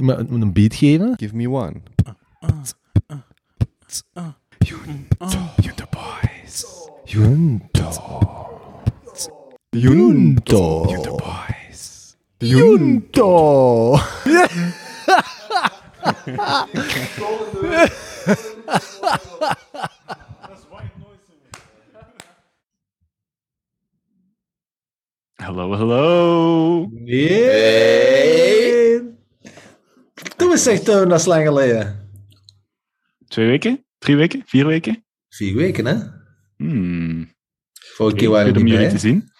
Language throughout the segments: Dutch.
moet een beat geven. Give me one. Junto Boys. Junto. Junto. Junto Boys. Junto. Zegt Toon, dat is lang geleden. Twee weken? Drie weken? Vier weken? Vier weken, hè? Hmm. Vorige keer waren we niet bij. te zien.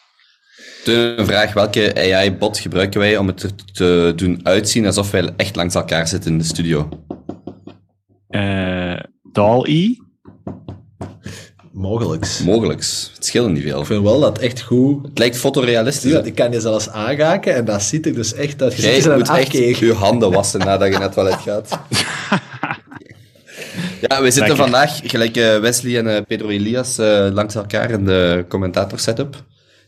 De een vraag, welke AI-bot gebruiken wij om het te, doen uitzien alsof wij echt langs elkaar zitten in de studio? Eh DAL-E. Mogelijks. Mogelijks. Het scheelt niet veel. Ik vind wel dat echt goed... Het lijkt fotorealistisch. Ja, ik kan je zelfs aanraken en dat ziet er dus echt uit. Je Jij moet echt je handen wassen nadat je naar het toilet gaat. Ja, we zitten Lekker. vandaag, gelijk eh, Wesley en eh, Pedro Elias, eh, langs elkaar in de commentator setup.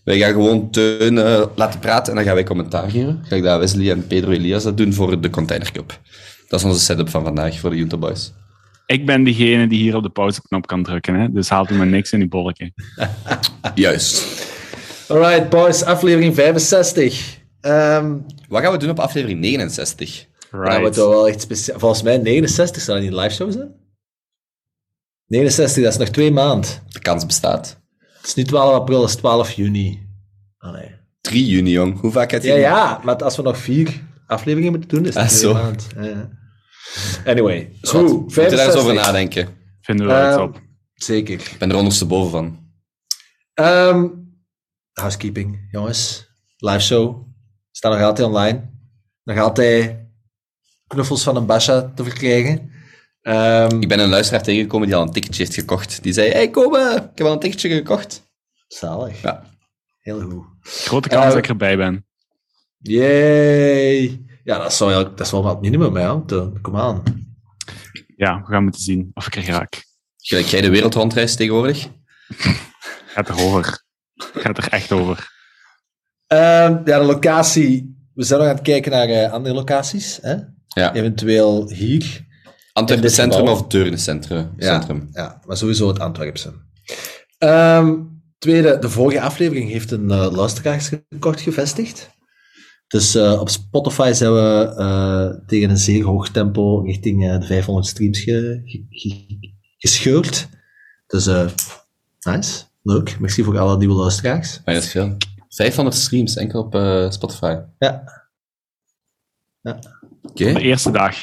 Wij gaan gewoon Teun laten praten en dan gaan wij commentaar geven. Gelijk dat Wesley en Pedro Elias dat doen voor de Container Cup. Dat is onze setup van vandaag voor de Junta Boys. Ik ben degene die hier op de pauzeknop kan drukken, hè? dus haalt u maar niks in die bolletje. Juist. Alright, boys, aflevering 65. Ehm Wat gaan we doen op aflevering 69? Nou, wat Right. wel wel echt speciaal. Volgens mij 69 zou dat niet een live show zijn? 69, dat is nog twee maanden. De kans bestaat. Het is nu 12 april, dat is 12 juni. Oh nee. 3 juni, jong. Hoe vaak heb je Ja, ja, maar als we nog vier afleveringen moeten doen, is het Ah, twee zo. maanden. Ja, ja. Anyway, Schat, goed, we moeten daar eens 65. over nadenken. Vinden we wel iets Ehm, op. Zeker. Ik ben er ondersteboven van. Ehm, housekeeping, jongens. Live show. Staat nog altijd online. Nog altijd knuffels van een Basha te verkrijgen. Ehm, Ik ben een luisteraar tegengekomen die al een ticketje heeft gekocht. Die zei, hey, kom, eh, ik heb al een ticketje gekocht. Zalig. Ja. Heel goed. Grote kans dat ik erbij ben. Yay! Ja, dat is wel, dat is wel wat minimum, hè. Kom aan. Ja, we gaan moeten zien of ik er raak. Gelijk jij de wereld rondreist tegenwoordig. Gaat er over. Gaat er echt over. Ehm, ja, de locatie. We zijn nog aan het kijken naar eh, andere locaties. Hè? Ja. Eventueel hier. Antwerpen Centrum of Deurne Centrum? Ja. Centrum. Ja, maar sowieso het Antwerpse. Ehm, tweede, de vorige aflevering heeft een uh, gevestigd. Dus eh, op Spotify zijn we eh, tegen een zeer hoog tempo richting eh, de 500 streams ge- ge- ge- gescheurd. Dus eh, nice, leuk. Merci voor alle nieuwe luisteraars. Maar dat is veel. 500 streams, enkel op eh, Spotify. Ja. Oké, De eerste dag.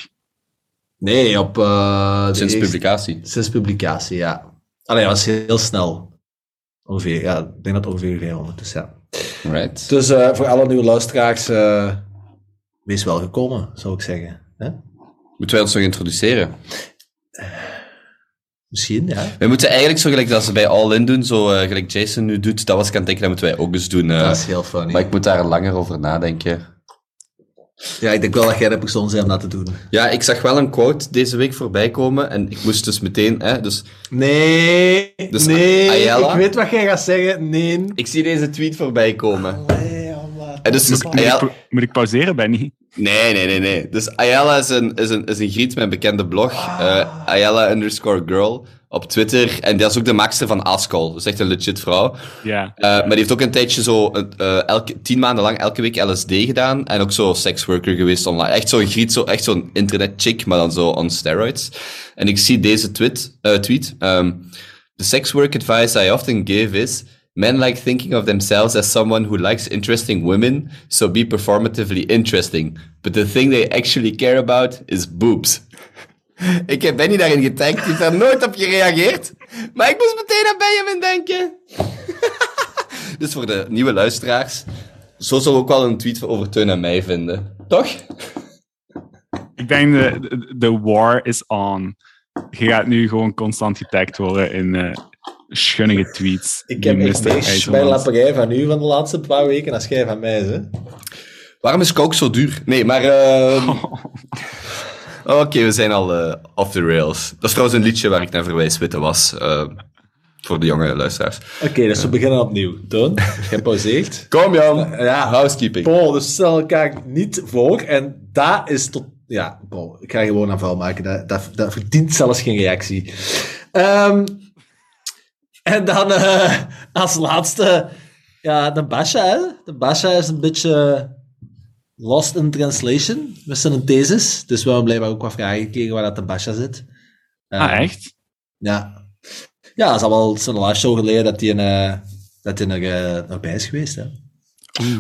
Nee, op... eh, de sinds eerste- publicatie. Sinds publicatie, ja. Allee, dat was heel snel. Ongeveer, ja. Ik denk dat het ongeveer 500 is, ja. Right. Dus eh, voor alle nieuwe luisteraars, eh, wees welgekomen, zou ik zeggen. Hè? Moeten wij ons nog introduceren? Misschien, ja. We moeten eigenlijk zo gelijk dat ze bij All In doen, zo eh, gelijk Jason nu doet, dat was ik aan het denken, dat moeten wij ook eens doen. dat is heel funny. maar ik moet daar langer over nadenken. Ja, ik denk wel dat jij de persoon bent om dat te doen. Ja, ik zag wel een quote deze week voorbij komen en ik moest dus meteen, hè, dus Nee, Dus nee, Ayala? ik weet wat jij gaat zeggen. Nee. ik zie deze tweet voorbij komen. Allee. En dus, dus Moet, Ayala- ik, moet ik pauzeren, Benny? Nee, nee, nee, nee. Dus Ayala is een, is een, is een griet met een bekende blog. eh, Ayala underscore girl op Twitter. En die is ook de maakster van Ascol. Dat is echt een legit vrouw. Ja. Eh, maar die heeft ook een tijdje zo eh, elke, tien maanden lang elke week LSD gedaan. En ook zo sexworker geweest online. Echt zo'n griet, zo, echt zo'n internet chick, maar dan zo on steroids. En ik zie deze tweet. eh, tweet ehm, The sex work advice I often give is... Men like thinking of themselves as someone who likes interesting women, so be performatively interesting. But the thing they actually care about is boobs. Ik heb Benny daarin getagd, die heeft daar nooit op gereageerd. Maar ik moest meteen aan Benjamin denken. dus voor de nieuwe luisteraars, zo zullen we ook wel een tweet over Teun en mij vinden. Toch? Ik denk de, de, de war is on. Je gaat nu gewoon constant getagd worden in eh schunnige tweets. Ik heb echt IJsselmans. lapperij van u van de laatste paar weken als jij van mij, hè. Waarom is coke zo duur? Nee, maar... ehm, Oké, we zijn al eh, off the rails. Dat is trouwens een liedje waar ik naar verwijs, Witte was. eh, voor de jonge luisteraars. Oké, dus we beginnen opnieuw. Toon, jij pauzeert. Kom Jan, Ja, housekeeping. Paul, dus stel elkaar niet voor. En dat is tot Ja, bon, ik ga gewoon een aanval maken. Dat, dat, dat verdient zelfs geen reactie. Ehm, en dan eh, als laatste, ja, de Basha. Hè? De Basha is een beetje lost in translation met zijn thesis. Dus we hebben blijkbaar ook wat vragen gekregen waar dat de Basha zit. Ah, Ehm, echt? Ja. Ja, het is al wel zo'n live show geleden dat hij een, eh, dat hij nog, eh, nog bij is geweest. Hè?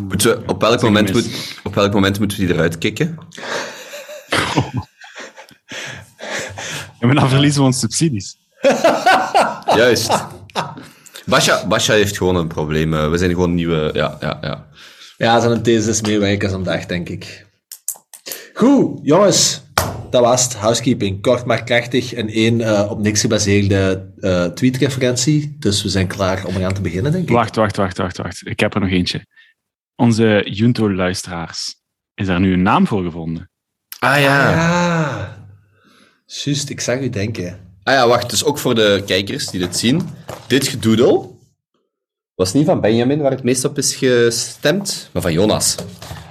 Moeten we- op, welk moment moet, op welk moment moeten we die eruit kicken? Ja, maar dan verliezen we onze subsidies. Juist. Basha, Basha heeft gewoon een probleem. eh, We zijn gewoon nieuwe... Ja, ja, ja. Ja, zijn thesis meewerken vandaag, denk ik. Goed, jongens. Dat was het. Housekeeping. Kort maar krachtig. En één eh, op niks gebaseerde eh tweetreferentie. Dus we zijn klaar om eraan te beginnen, denk ik. Wacht, wacht, wacht, wacht, wacht. Ik heb er nog eentje. Onze Junto-luisteraars. Is daar nu een naam voor gevonden? Ah ja. Ja. Juist, ik zag u denken. Ah ja, wacht. Dus ook voor de kijkers die dit zien. Dit gedoedel was niet van Benjamin, waar het meest op is gestemd, maar van Jonas.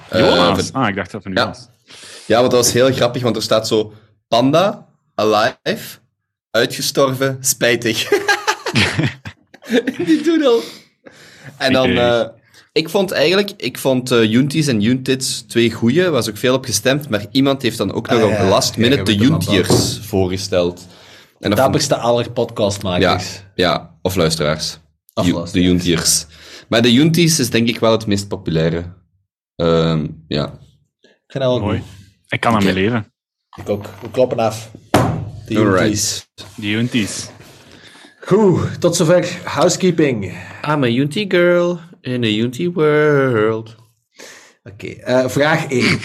Eh, Jonas? van- ah, ik dacht dat van Ja. Jonas. Ja, want dat was heel grappig, want er staat zo... Panda, alive, uitgestorven, spijtig. Die doodle. En dan... eh, ik vond eigenlijk... Ik vond eh Junties en Juntits twee goeie. Er was ook veel op gestemd, maar iemand heeft dan ook nog Ah, op ja. last Ja, minute de Juntiers voorgesteld. En dat vond- Dapperste aller ja, podcastmakers. ja, of luisteraars. De Juntiers. Maar de Junties is denk ik wel het meest populaire. Ehm, ja. Ik vind dat wel Mooi. goed. Ik kan ermee leven. Ik ook. We kloppen af. De. Junties. Die Junties. Goed, tot zover housekeeping. I'm a Juntie girl in a Juntie world. Oké, eh, vraag 1.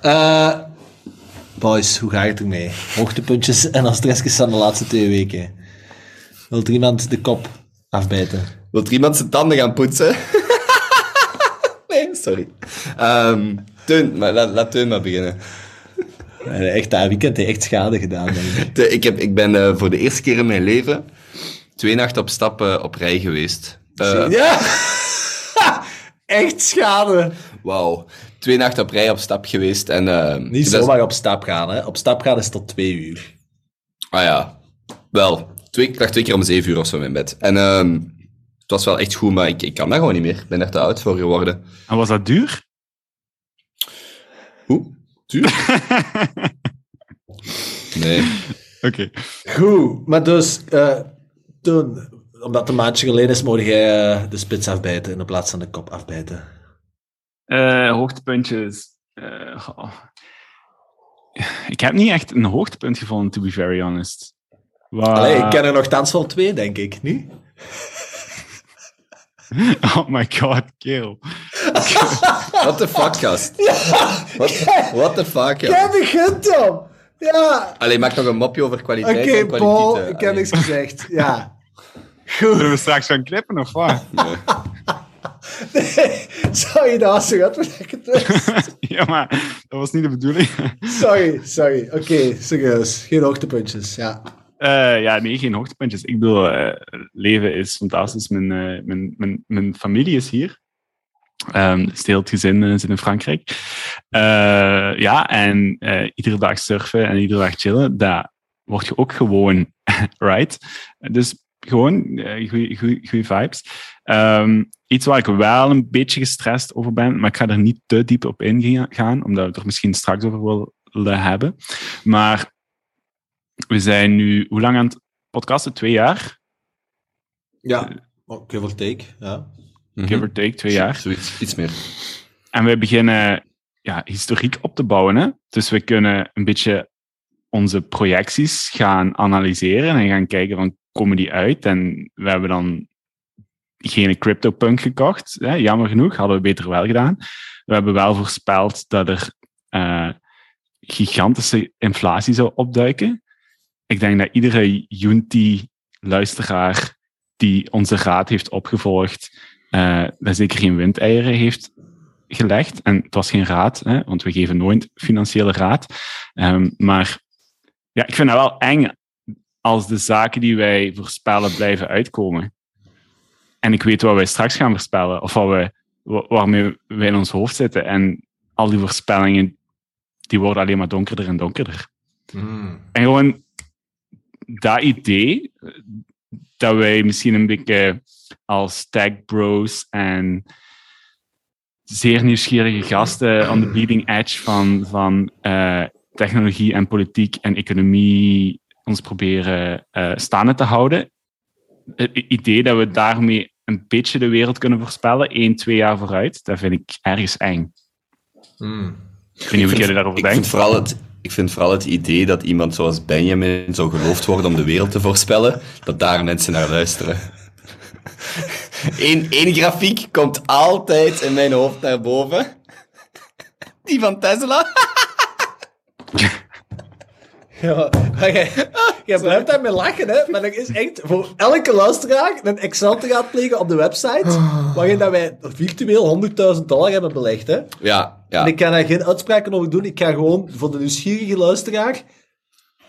Eh, boys, hoe gaat het ermee? Hoogtepuntjes en stressjes van de laatste twee weken. Wil er iemand de kop afbijten? Wilt er iemand zijn tanden gaan poetsen? nee, sorry. Ehm Teun, maar laat, laat Teun maar beginnen. Echt, dat weekend heeft echt schade gedaan, denk ik. Heb, ik ben eh, voor de eerste keer in mijn leven twee nachten op stap op rij geweest. Eh, Ja! echt schade. Wauw. Twee nachten op rij op stap geweest. En, eh, Niet zomaar op stap gaan, hè. Op stap gaan is tot twee uur. Ah ja, wel. Twee, ik lag twee keer om zeven uur of zo in mijn bed. En ehm, het was wel echt goed, maar ik, ik kan dat gewoon niet meer. Ik ben daar te oud voor geworden. En was dat duur? Hoe? Duur? nee. Oké. Goed, maar dus, eh, toen, omdat het een maandje geleden is, mocht jij eh, de spits afbijten in de plaats van de kop afbijten. Eh, hoogtepuntjes. Eh, ik heb niet echt een hoogtepunt gevonden, to be very honest. Waar- Allee, ik ken er nogthans wel twee, denk ik, niet? Oh my god, kill. What the fuck, gast? What, what the fuck, ja. Jij begint dan! Ja! Allee, maak nog een mopje over Oké, kwaliteit en kwaliteit. Paul, eh. ik heb niks gezegd. Ja. Zullen Goed. we straks gaan knippen of wat? Nee. Nee, sorry, dat was zo goed wat ik het wist. ja, maar dat was niet de bedoeling. Sorry, sorry. Oké, serieus. Geen hoogtepuntjes, ja. Eh, ja, nee, geen hoogtepuntjes. Ik bedoel, eh, leven is fantastisch. Mijn, eh, mijn, mijn, mijn familie is hier. Ehm het hele gezin zit in Frankrijk. Ja, en iedere dag surfen en iedere dag chillen, dat word je ook gewoon, right? Dus gewoon goede vibes. Ehm, iets waar ik wel een beetje gestrest over ben, maar ik ga er niet te diep op ingaan, omdat ik er misschien straks over wil hebben. Maar we zijn nu, hoe lang aan het podcasten? Twee jaar? Ja, oh, give or take, ja. Mhm. Give or take, twee jaar. Zoiets, iets meer. En we beginnen ja, historiek op te bouwen. Hè? Dus we kunnen een beetje onze projecties gaan analyseren en gaan kijken van, komen die uit? En we hebben dan geen CryptoPunk gekocht. Hè? Jammer genoeg, hadden we beter wel gedaan. We hebben wel voorspeld dat er eh, gigantische inflatie zou opduiken. Ik denk dat iedere Unity-luisteraar die onze raad heeft opgevolgd, dat zeker geen windeieren heeft gelegd. En het was geen raad, hè, want we geven nooit financiële raad. Ehm, maar ja, ik vind dat wel eng als de zaken die wij voorspellen blijven uitkomen. En ik weet wat wij straks gaan voorspellen, of wat we, wa- waarmee wij in ons hoofd zitten. En al die voorspellingen die worden alleen maar donkerder en donkerder. Hmm. En gewoon dat idee, dat wij misschien een beetje als tech bros en zeer nieuwsgierige gasten on the bleeding edge van, van eh, technologie en politiek en economie ons proberen eh, staande te houden. Het idee dat we daarmee een beetje de wereld kunnen voorspellen, één, twee jaar vooruit, dat vind ik ergens eng. Hmm. Ik weet niet hoe jullie daarover ik vind, denken. vooral het, ik vind vooral het idee dat iemand zoals Benjamin zou geloofd worden om de wereld te voorspellen, dat daar mensen naar luisteren. Eén grafiek komt altijd in mijn hoofd naar boven. Die van Tesla. Ja, maar jij, blijft daarmee lachen, hè? Maar er is echt voor elke luisteraar een Excel te gaan plegen op de website, waarin dat wij virtueel 100.000 dollar hebben belegd, hè? Ja, ja. En ik kan daar geen uitspraken over doen. Ik ga gewoon voor de nieuwsgierige luisteraar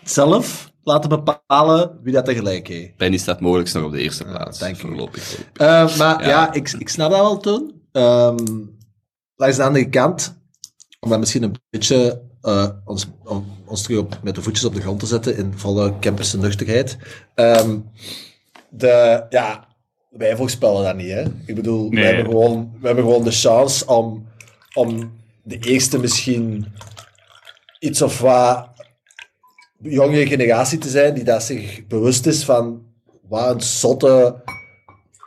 zelf laten bepalen wie dat er gelijk heeft. Benny staat mogelijk nog op de eerste plaats. dank u. voorlopig. Eh, maar ja, Ja. ik, ik snap dat wel, Toon. Ehm langs de andere kant, om dat misschien een beetje eh, ons, om, ons terug op, met de voetjes op de grond te zetten in volle camperse nuchterheid. Ehm, de, ja, wij voorspellen dat niet, hè. Ik bedoel, we, hebben gewoon, we hebben gewoon de chance om, om de eerste misschien iets of wat jongere generatie te zijn die dat zich bewust is van wat een zotte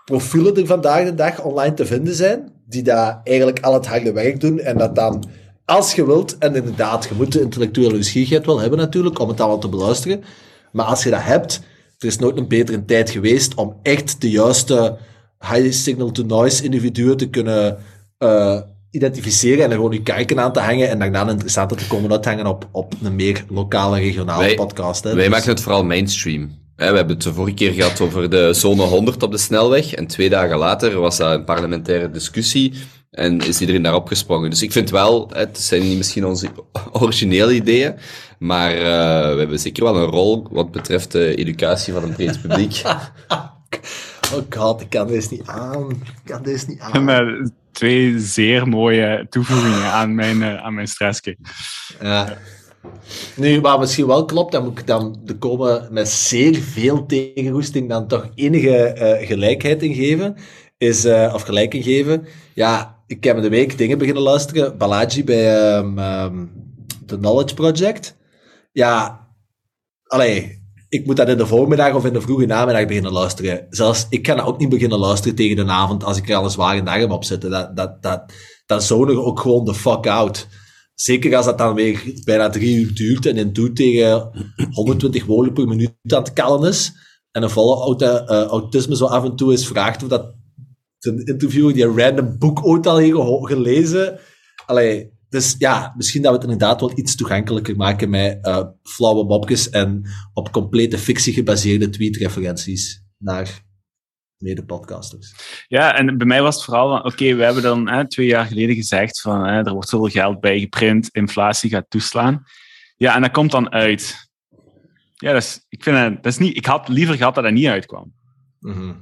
profielen er vandaag de dag online te vinden zijn, die daar eigenlijk al het harde werk doen en dat dan, als je wilt, en inderdaad, je moet de intellectuele nieuwsgierigheid wel hebben natuurlijk, om het allemaal te beluisteren, maar als je dat hebt, er is nooit een betere tijd geweest om echt de juiste high signal-to-noise individuen te kunnen eh, identificeren en er gewoon je kijken aan te hangen en daarna een interessante te komen uithangen op, op een meer lokale, regionale Wij- podcast. Hè. Wij Dus- maken het vooral mainstream. We hebben het de vorige keer gehad over de zone 100 op de snelweg. En twee dagen later was dat een parlementaire discussie. En is iedereen daarop gesprongen. Dus ik vind wel, hè, het zijn niet misschien onze originele ideeën. Maar eh, we hebben zeker wel een rol wat betreft de educatie van een breed publiek. Oh god, ik kan deze niet aan. Ik kan deze niet aan. Met twee zeer mooie toevoegingen aan mijn, eh, aan mijn stressje. Ja. Nu, wat misschien wel klopt, dan moet ik dan er komen met zeer veel tegenroesting dan toch enige eh, gelijkheid in geven. Is, eh, of gelijk in geven. Ja, ik heb in de week dingen beginnen luisteren. Balaji bij ehm, The Knowledge Project. Ja, allee, ik moet dat in de voormiddag of in de vroege namiddag beginnen luisteren. Zelfs, ik kan dat ook niet beginnen luisteren tegen de avond als ik er al een zware dag op zitten. Dat, dat, dat, dat ook gewoon de fuck out. Zeker als dat dan weer bijna drie uur duurt en in doet tegen 120 woorden per minuut aan het kallen is. En een volle eh, autisme zo af en toe is vraagt of dat een interviewer die random boek ooit al gelezen. Allee, dus ja, misschien dat we het inderdaad wel iets toegankelijker maken met eh, flauwe mopjes en op complete fictie gebaseerde tweet-referenties naar mede-podcasters. Ja, en bij mij was het vooral van, oké, we hebben dan hè, twee jaar geleden gezegd van, hè, er wordt zoveel geld bijgeprint, inflatie gaat toeslaan. Ja, en dat komt dan uit. Ja, dat is, ik, vind dat, is niet, ik had liever gehad dat dat niet uitkwam. Mhm.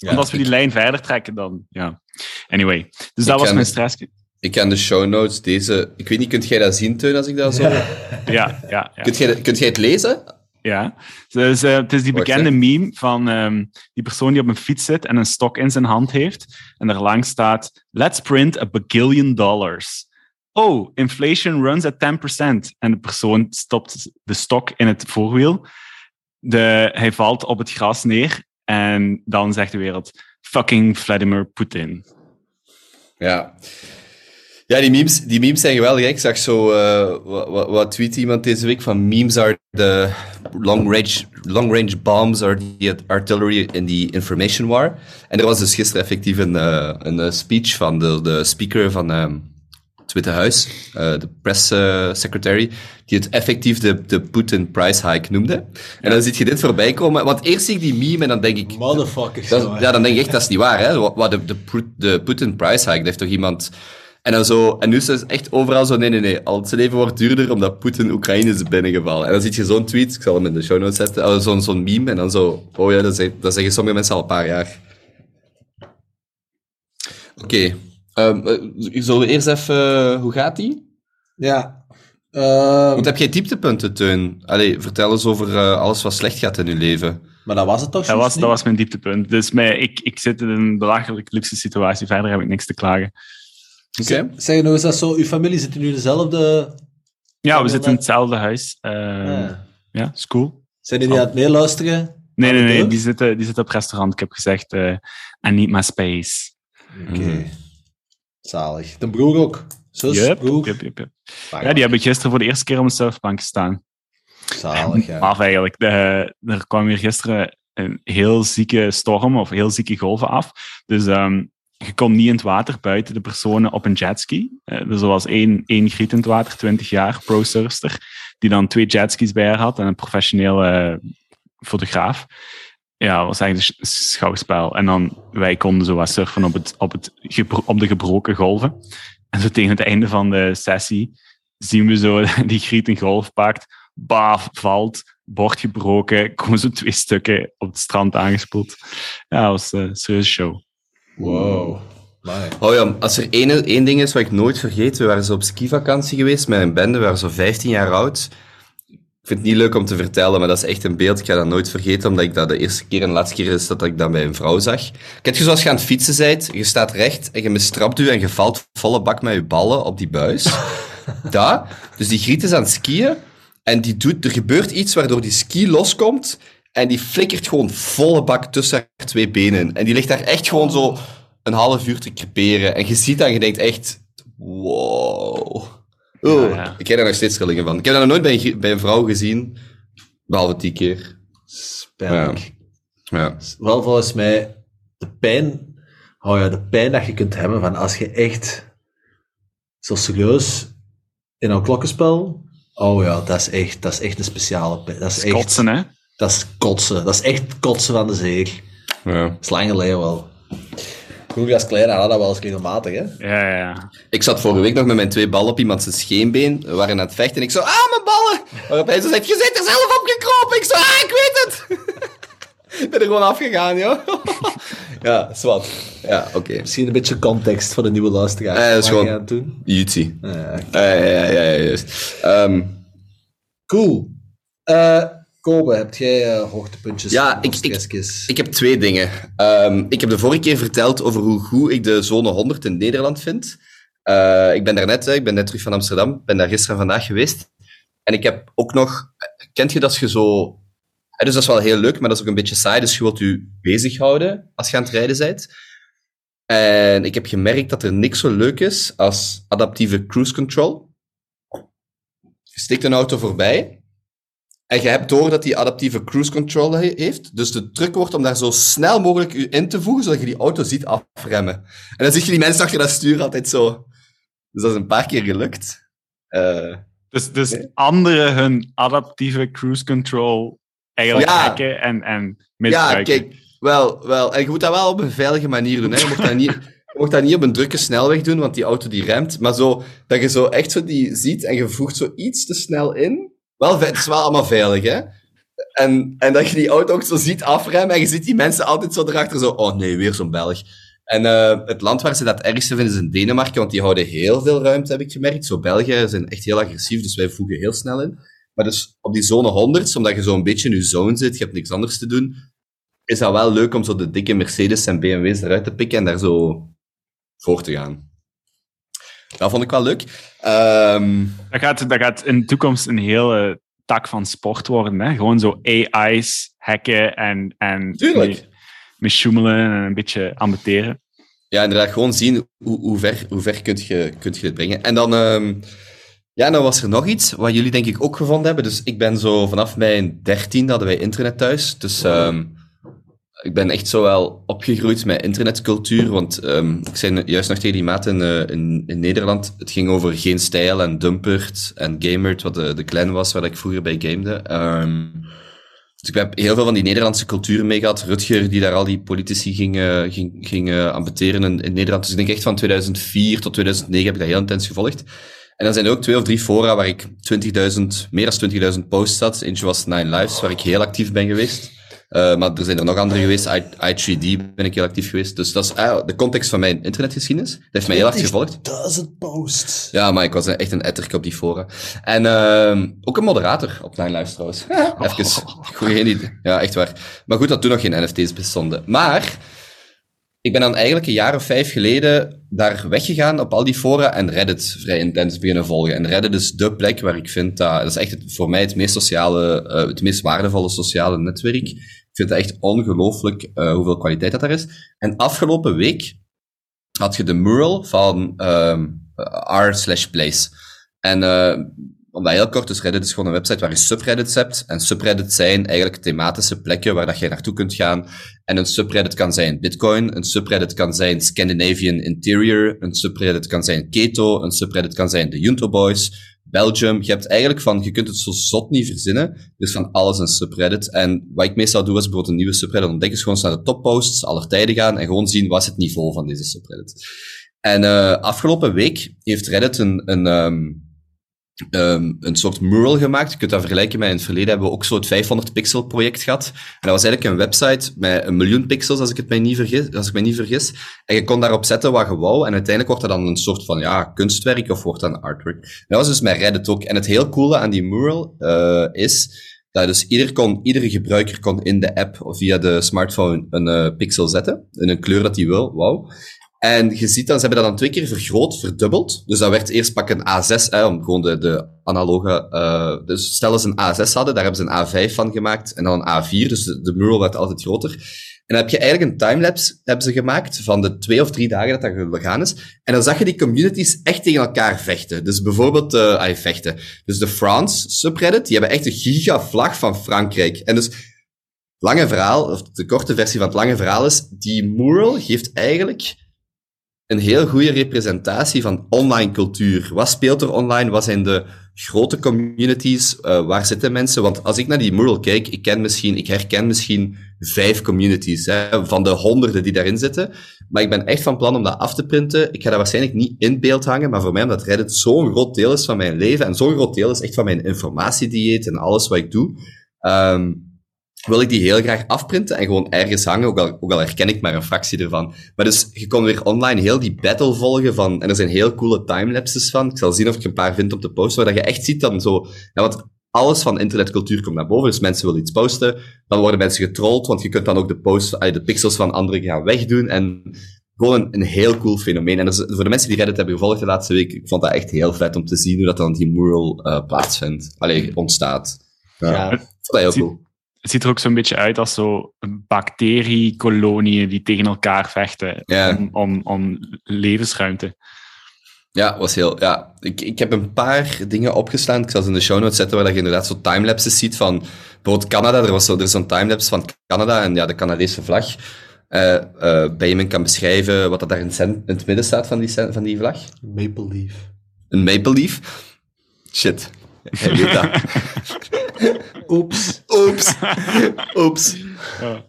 Ja, Want als we die lijn verder trekken, dan, ja. Anyway, dus dat Ik was mijn het. stress. ik kan de show notes deze... Ik weet niet, kunt jij dat zien, Teun, als ik dat zo... Ja, ja, ja. Kunt, jij, kunt jij het lezen? Ja, dus, eh, het is die bekende meme van ehm, die persoon die op een fiets zit en een stok in zijn hand heeft. En er langs staat: Let's print a bagillion dollars. Oh, inflation runs at 10%. En de persoon stopt de stok in het voorwiel. De, hij valt op het gras neer. En dan zegt de wereld: Fucking Vladimir Putin. Ja. Ja, die memes, die memes zijn geweldig. Ik zag zo, eh, wat tweet iemand deze week van memes are the long range, long range bombs are the artillery in the information war. En er was dus gisteren effectief een, eh, een eh, speech van de, de speaker van ehm, het Witte Huis, eh, de press eh, secretary, die het effectief de, de Putin price hike noemde. En dan zie je dit voorbij komen. Want eerst zie ik die meme en dan denk ik, Motherfuckers. dat, ja, dan denk ik echt, dat is niet waar, hè. Wat, de, de, Pu- de Putin price hike, dat heeft toch iemand... En dan zo, en nu is het echt overal zo, nee, nee, nee, al het leven wordt duurder omdat Poetin Oekraïne is binnengevallen. En dan zie je zo'n tweet, ik zal hem in de show notes zetten, oh, zo'n zo'n meme, en dan zo, oh ja, dat, zeg- dat zeggen sommige mensen al een paar jaar. Oké, ehm, eh, zullen we eerst even, eh, hoe gaat die? Ja. Ehm, Want heb jij dieptepunten, Teun? Allee, vertel eens over eh, alles wat slecht gaat in je leven. maar dat was het toch Dat was, niet? dat was mijn dieptepunt. Dus mij, ik, ik zit in een belachelijk luxe situatie. Verder heb ik niks te klagen. Oké. Zeg nou, is dat zo? Uw familie zit nu in dezelfde... Ja, we Ja, zitten in hetzelfde huis. Uh, Ja. ja, is cool. Zijn jullie aan het meeluisteren? Nee, nee, nee. Die zitten, die zitten op restaurant. Ik heb gezegd, eh I need my space. Oké. Mhm. Zalig. De broer ook. Zus, Yep, broer. yep, yep, yep. Ah, Ja, die hebben gisteren voor de eerste keer op een surfbank gestaan. Zalig, ja. Af eigenlijk. De, er kwam hier gisteren een heel zieke storm of heel zieke golven af. Dus ehm, je kon niet in het water buiten de personen op een jetski. Eh, dus er was één, één griet in het water, 20 jaar, pro-surfster, die dan twee jetskis bij haar had en een professionele eh, fotograaf. Ja, dat was eigenlijk een sch- schouwspel. En dan, wij konden zo wat surfen op, het, op, het op de gebroken golven. En zo tegen het einde van de sessie zien we zo die griet een golf pakt, baaf, valt, bord gebroken, komen zo twee stukken op het strand aangespoeld. Ja, dat was een serieuze show. Wow. Oh ja, als er één, één ding is wat ik nooit vergeet, we waren zo op skivakantie geweest met een bende, we waren zo 15 jaar oud. Ik vind het niet leuk om te vertellen, maar dat is echt een beeld. Ik ga dat nooit vergeten, omdat ik dat de eerste keer en de laatste keer is dat ik dat bij een vrouw zag. Kijk je zoals je aan het fietsen bent, je staat recht en je bestrapt u en je valt volle bak met je ballen op die buis. dat. Dus die griet is aan het skiën en die doet, er gebeurt iets waardoor die ski loskomt en die flikkert gewoon volle bak tussen haar twee benen. En die ligt daar echt gewoon zo een half uur te creperen. En je ziet dat en je denkt echt, wow. Oeh, Ja, ja. ik heb daar nog steeds trillingen van. Ik heb dat nog nooit bij een, bij een vrouw gezien, behalve die keer. Spijnlijk. Ja. Wel volgens mij de pijn, oh ja, de pijn dat je kunt hebben van als je echt zo serieus in een klokkenspel, oh ja, dat is echt, dat is echt een speciale pijn. Dat is echt, Kotsen, hè? dat is kotsen. Dat is echt kotsen van de zeer. ja. Dat is lang geleden wel. Vroeger als klein hadden dat wel eens regelmatig, hè? Ja, ja, ja. Ik zat vorige week nog met mijn twee ballen op iemand zijn scheenbeen. We waren aan het vechten en ik zo, ah, mijn ballen! Waarop hij zo zegt, je zit er zelf op gekropen! Ik zo, ah, ik weet het! ik ben er gewoon afgegaan, joh. ja, zwart. Ja, oké. Misschien een beetje context voor de nieuwe luisteraar. Eh, dat is Wat gewoon- aan doen? Jutsi. Ja, Ja, ja, ja, ja, juist. Ehm, Cool. Eh Kobe, heb jij eh, hoogtepuntjes? Ja, ik- ik-? Ik heb twee dingen. Ehm, ik heb de vorige keer verteld over hoe goed ik de zone 100 in Nederland vind. Eh, ik ben daar net, hè, ik ben net terug van Amsterdam, ben daar gisteren en vandaag geweest. En ik heb ook nog, kent je dat je zo, hè, dus dat is wel heel leuk, maar dat is ook een beetje saai, dus je wilt je bezighouden als je aan het rijden bent. En ik heb gemerkt dat er niks zo leuk is als adaptieve cruise control. Je stikt een auto voorbij en je hebt door dat die adaptieve cruise control he- heeft. Dus de truc wordt om daar zo snel mogelijk u in te voegen, zodat je die auto ziet afremmen. En dan zie je die mensen achter dat stuur altijd zo. Dus dat is een paar keer gelukt. Eh, Dus, dus Nee. anderen hun adaptieve cruise control eigenlijk Ja. hacken en, en ja, misbruiken. kijk, wel, wel. En je moet dat wel op een veilige manier doen. Hè. Je, mocht dat niet, je mocht dat niet op een drukke snelweg doen, want die auto die remt. Maar zo, dat je zo echt zo die ziet en je voegt zo iets te snel in. Wel, het is wel allemaal veilig, hè. En, en dat je die auto ook zo ziet afremmen en je ziet die mensen altijd zo erachter zo, oh nee, weer zo'n Belg. En eh, het land waar ze dat ergste vinden is in Denemarken, want die houden heel veel ruimte, heb ik gemerkt. Zo België zijn echt heel agressief, dus wij voegen heel snel in. Maar dus op die zone 100, omdat je zo een beetje in je zone zit, je hebt niks anders te doen, is dat wel leuk om zo de dikke Mercedes en BMW's eruit te pikken en daar zo voor te gaan. Dat vond ik wel leuk. Ehm, Dat, gaat, dat gaat in de toekomst een hele tak van sport worden. Hè? Gewoon zo AI's hacken en, en Tuurlijk. mee, mee sjoemelen en een beetje ambeteren. ja, inderdaad, gewoon zien hoe, hoe ver, hoe ver kunt je, kunt je dit brengen. En dan, ehm, ja, dan was er nog iets wat jullie denk ik ook gevonden hebben. Dus ik ben zo vanaf mijn dertien hadden wij internet thuis. Dus ehm, ik ben echt zo wel opgegroeid met internetcultuur. Want ehm, ik zei juist nog tegen die maat in, eh, in, in Nederland. Het ging over geen stijl en dumpert en gamert, wat de, de clan was waar ik vroeger bij gamede. Ehm, dus ik heb heel veel van die Nederlandse cultuur mee gehad. Rutger, die daar al die politici ging, eh, ging, ging in, in Nederland. Dus ik denk echt van 2004 tot 2009 heb ik dat heel intens gevolgd. En dan zijn er ook twee of drie fora waar ik 20.000, meer dan 20.000 posts had. Eentje was Nine Lives, waar ik heel actief ben geweest. Uh, maar er zijn er nog andere geweest. I, I3D ben ik heel actief geweest. Dus dat is uh, de context van mijn internetgeschiedenis. Dat heeft mij heel hard gevolgd. Duizend posts. Ja, maar ik was echt een etterke op die fora. En uh, ook een moderator op Nine Lives trouwens. Even, geen idee. Ja, echt waar. Maar goed, dat toen nog geen NFT's bestonden. Maar ik ben dan eigenlijk een jaar of vijf geleden daar weggegaan op al die fora en Reddit vrij intens beginnen volgen. En Reddit is de plek waar ik vind dat, dat is echt voor mij het meest sociale, uh, het meest waardevolle sociale netwerk. Ik vind het echt ongelooflijk uh, hoeveel kwaliteit dat er is. En afgelopen week had je de mural van um, r slash place. En om heel kort, dus Reddit is gewoon een website waar je subreddits hebt. En subreddits zijn eigenlijk thematische plekken waar dat je naartoe kunt gaan. En een subreddit kan zijn Bitcoin, een subreddit kan zijn Scandinavian Interior, een subreddit kan zijn Keto, een subreddit kan zijn de Junto Boys, Belgium. Je hebt eigenlijk van, je kunt het zo zot niet verzinnen. Dus van alles een subreddit. En wat ik meestal doe, is bijvoorbeeld een nieuwe subreddit ontdekken, is gewoon naar de topposts aller tijden gaan en gewoon zien wat is het niveau van deze subreddit. En uh, afgelopen week heeft Reddit een, een um, um, een soort mural gemaakt. Je kunt dat vergelijken met in het verleden hebben we ook zo het 500 pixel project gehad. En dat was eigenlijk een website met een miljoen pixels, als ik het mij niet vergis. Als ik mij niet vergis. En je kon daarop zetten wat je wou. En uiteindelijk wordt dat dan een soort van, ja, kunstwerk of wordt dat een artwork. dat was dus met Reddit ook. En het heel coole aan die mural uh, is dat dus ieder kon, iedere gebruiker kon in de app of via de smartphone een uh, pixel zetten. In een kleur dat hij wil, wauw. En je ziet dan, ze hebben dat dan twee keer vergroot, verdubbeld. Dus dat werd eerst pak een A6, hè, om gewoon de, de analoge... Uh, dus stel dat ze een A6 hadden, daar hebben ze een A5 van gemaakt. En dan een A4, dus de, mural werd altijd groter. En dan heb je eigenlijk een timelapse hebben ze gemaakt van de twee of drie dagen dat dat gegaan is. En dan zag je die communities echt tegen elkaar vechten. Dus bijvoorbeeld, ay, vechten. Dus de France subreddit, die hebben echt een gigavlag van Frankrijk. En dus, lange verhaal, of de korte versie van het lange verhaal is, die mural geeft eigenlijk een heel goede representatie van online cultuur. Wat speelt er online? Wat zijn de grote communities? Uh, waar zitten mensen? Want als ik naar die mural kijk, ik ken misschien, ik herken misschien vijf communities, hè, van de honderden die daarin zitten. Maar ik ben echt van plan om dat af te printen. Ik ga dat waarschijnlijk niet in beeld hangen, maar voor mij, omdat Reddit zo'n groot deel is van mijn leven, en zo'n groot deel is echt van mijn informatiedieet en alles wat ik doe, um, wil ik die heel graag afprinten en gewoon ergens hangen, ook al, ook al herken ik maar een fractie ervan. Maar dus, je kon weer online heel die battle volgen van, en er zijn heel coole timelapses van. Ik zal zien of ik een paar vind op de post, waar dat je echt ziet dan zo, ja, want alles van internetcultuur komt naar boven, dus mensen willen iets posten, dan worden mensen getrold, want je kunt dan ook de posts, de pixels van anderen gaan wegdoen, en gewoon een, een heel cool fenomeen. En dus, voor de mensen die Reddit hebben gevolgd de laatste week, ik vond dat echt heel vet om te zien hoe dat dan die mural uh, plaatsvindt. Allee, ontstaat. Ja, ja. Ik vond dat heel cool het ziet er ook zo'n beetje uit als zo bacteriekoloniën die tegen elkaar vechten ja. om, om, om, levensruimte. Ja, was heel, ja. Ik, ik heb een paar dingen opgeslaan. Ik zal ze in de show notes zetten waar je inderdaad zo timelapses ziet van bijvoorbeeld Canada. Er was zo, er is zo'n timelapse van Canada en ja, de Canadese vlag. Uh, uh, Benjamin kan beschrijven wat dat daar in, in het midden staat van die, van die vlag. Maple leaf. Een maple leaf? Shit. Hij weet dat. Oeps. Oeps. Oeps. Ja.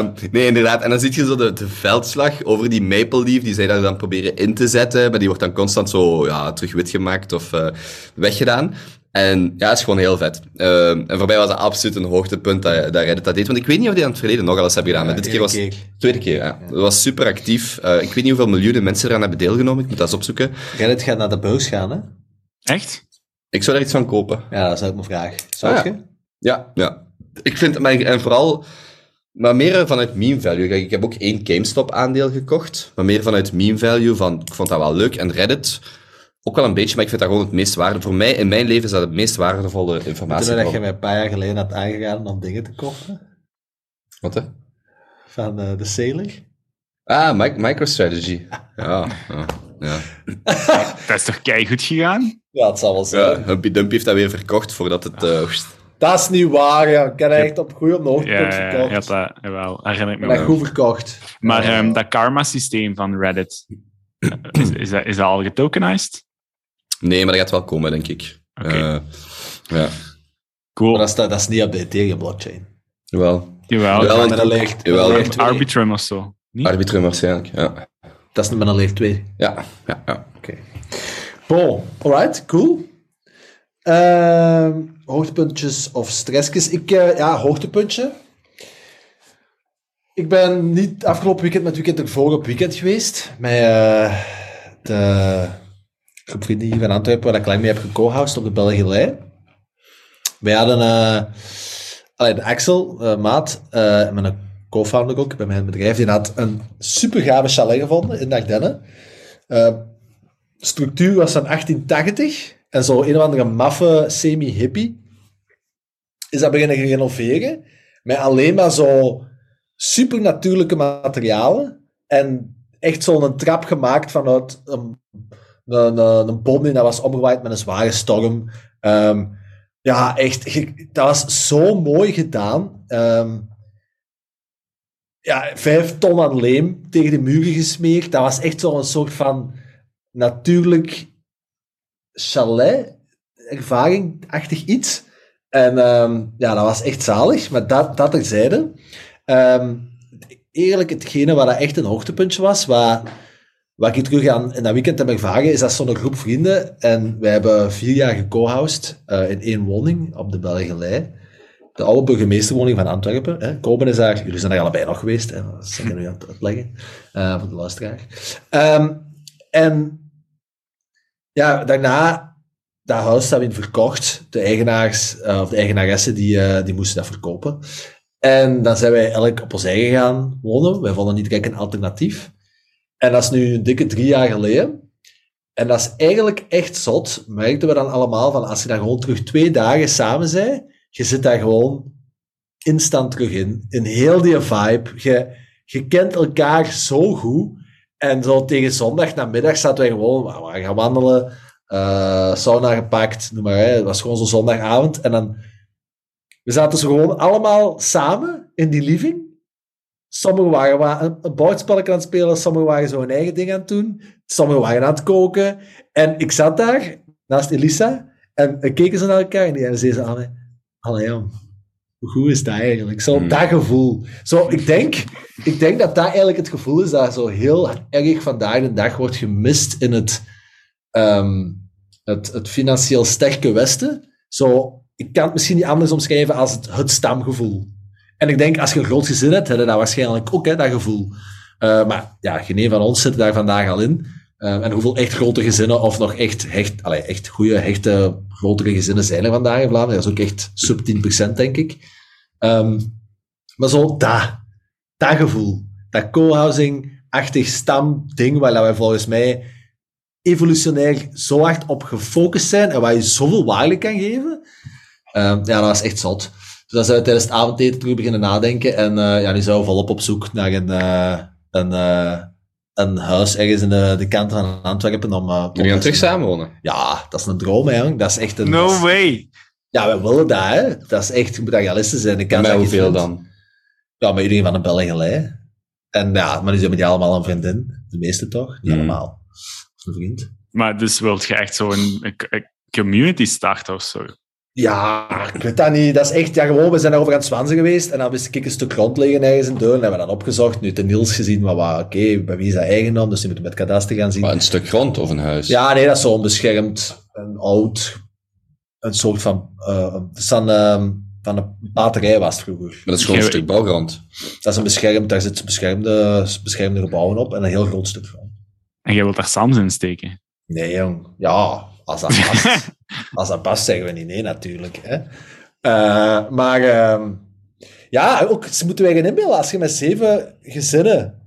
Uh, nee, inderdaad. En dan zie je zo de, de veldslag over die Maple Leaf, die zij daar dan proberen in te zetten, maar die wordt dan constant zo ja, terug wit gemaakt of uh, weggedaan. En ja, het is gewoon heel vet. Uh, en voor mij was dat absoluut een hoogtepunt dat, dat Reddit dat deed. Want ik weet niet of die aan het verleden nog alles hebben gedaan. Ja, maar dit keer was keer. tweede keer, ja. Dat was super actief. Uh, ik weet niet hoeveel miljoenen mensen eraan hebben deelgenomen. Ik moet dat eens opzoeken. Reddit gaat naar de beurs gaan, hè? Echt? Ik zou er iets van kopen. Ja, dat is ook mijn vraag. Zou ah, je? Ja, ja. Ik vind, maar, en vooral, maar meer vanuit meme value. Kijk, ik heb ook één GameStop aandeel gekocht, maar meer vanuit meme value, van, ik vond dat wel leuk. En Reddit, ook wel een beetje, maar ik vind dat gewoon het meest waarde. Voor mij, in mijn leven, is dat het meest waardevolle informatie. Toen dat je mij een paar jaar geleden had aangegaan om dingen te kopen? Wat hè? Van uh, de Sailor? Ah, MicroStrategy. Ja, ja, ja. dat is toch goed gegaan? Ja, het zal wel zijn. Ja, Humpy Dumpy heeft dat weer verkocht voordat het... Uh, dat is niet waar, ja. Ik heb echt op goede hoogtepunt ja, verkocht. Ja, dat, jawel, herinner ik me wel. Dat goed verkocht. Maar ja. um, dat karma-systeem van Reddit, is, is, dat, is dat al getokenized? Nee, maar dat gaat wel komen, denk ik. Okay. Uh, ja. Cool. Maar dat is, dat is niet op de Ethereum-blockchain. Jawel. Jawel. Jawel, dat ligt Arbitrum of zo. Niet? Arbitrum waarschijnlijk, ja. Dat is met een leeg 2. Ja, ja, ja. Oké. Okay. Bon, alright, cool. Uh, hoogtepuntjes of stressjes. Ik, uh, ja, hoogtepuntje. Ik ben niet afgelopen weekend, het weekend ervoor op weekend geweest. Met uh, de groep vrienden hier van Antwerpen, waar ik lang mee heb geco-housed op de Belgelei. Wij hadden de Axel, maat, met een co-founder ook bij mijn bedrijf, die had een super gave chalet gevonden in Dagdenne. Structuur was van 1880 en zo een of andere maffe semi-hippie is dat beginnen renoveren met alleen maar zo supernatuurlijke materialen en echt zo'n trap gemaakt vanuit een, een, een, boom die dat was omgewaaid met een zware storm. Um, ja, echt, dat was zo mooi gedaan. Um, ja, vijf ton aan leem tegen de muren gesmeerd. Dat was echt zo'n soort van natuurlijk chalet-ervaring-achtig iets. En um, ja, dat was echt zalig. Maar dat, dat terzijde. Um, eerlijk, hetgene wat dat echt een hoogtepuntje was, wat, wat ik terug aan in dat weekend heb ervaren, is dat zo'n groep vrienden. En wij hebben vier jaar geco-housed uh, in één woning op de Belgelei. De oude burgemeesterwoning van Antwerpen. Hè. Koben is daar, jullie zijn daar allebei nog geweest, hè. dat is ik nu aan het uitleggen uh, voor de luisteraar. Um, en ja, daarna, dat huis hebben we verkocht. De eigenaars, uh, of de eigenaressen, die, uh, die moesten dat verkopen. En dan zijn wij elk op ons eigen gaan wonen. Wij vonden niet direct een alternatief. En dat is nu een dikke drie jaar geleden. En dat is eigenlijk echt zot, merkten we dan allemaal, van als je dan gewoon terug twee dagen samen bent, je zit daar gewoon instant terug in. In heel die vibe. Je, je kent elkaar zo goed. En zo tegen zondag namiddag zaten wij gewoon, we gaan wandelen, uh, sauna gepakt, noem maar. Hè. Het was gewoon zo'n zondagavond. En dan, we zaten zo gewoon allemaal samen in die living. Sommigen waren een, een aan het spelen, sommigen waren zo hun eigen ding aan het doen, sommigen waren aan het koken. En ik zat daar naast Elisa en keken ze naar elkaar en die zeiden ze aan mij, hoe goed is dat eigenlijk? Zo, Hmm. dat gevoel. Zo, ik denk, ik denk dat dat eigenlijk het gevoel is dat zo heel erg vandaag de dag wordt gemist in het, ehm, het, het financieel sterke Westen. Zo, ik kan het misschien niet anders omschrijven als het, het stamgevoel. En ik denk, als je een groot gezin hebt, heb je dat waarschijnlijk ook, hè, dat gevoel. Uh, maar ja, geen van ons zit daar vandaag al in. Uh, en hoeveel echt grote gezinnen, of nog echt, hecht, allee, echt goede, hechte, grotere gezinnen zijn er vandaag in Vlaanderen? Dat is ook echt sub 10%, denk ik. Um, maar zo, dat, dat gevoel, dat co-housing-achtig stamding, waar wij volgens mij evolutionair zo hard op gefocust zijn en waar je zoveel waarde kan geven, um, ja, dat was echt zot. Dus dan zijn we tijdens het avondeten terug beginnen nadenken en uh, ja, nu zijn we volop op zoek naar een, uh, een, uh, een huis ergens in de, de kant van Antwerpen. Om, uh, Jullie gaan terug samenwonen? Ja, dat is een droom, hè, jong. Dat is echt een... No way! Ja, we willen dat, hè. Dat is echt, je moet realistisch zijn. En met hoeveel dan? Ja, met iedereen van de Belgelei. En ja, maar nu zijn we die allemaal een vriendin. De meeste toch? Niet Mm. allemaal. Of een vriend. Maar dus wilt je echt zo'n een, een community starten of zo? Ja, ik weet dat niet. Dat is echt, ja, gewoon, we zijn daarover aan het zwansen geweest en dan wist ik een stuk grond liggen ergens in Deurne. hebben we dan opgezocht, nu ten Niels gezien, maar wat, oké, okay, bij wie is dat eigendom, dus die moeten met kadaster gaan zien. Maar een stuk grond of een huis? Ja, nee, dat is zo onbeschermd, een oud, een soort van, uh, dan, uh, van een batterij was het vroeger. Maar dat is gewoon een stuk bouwgrond. Dat is een beschermd, daar zitten beschermde, beschermde gebouwen op en een heel groot stuk grond. En jij wilt daar Sams in steken? Nee, jong. Ja, als dat past. als dat past, zeggen we niet nee, natuurlijk. Hè. Uh, maar uh, ja, ook, ze moeten wij inbeelden. Als je met zeven gezinnen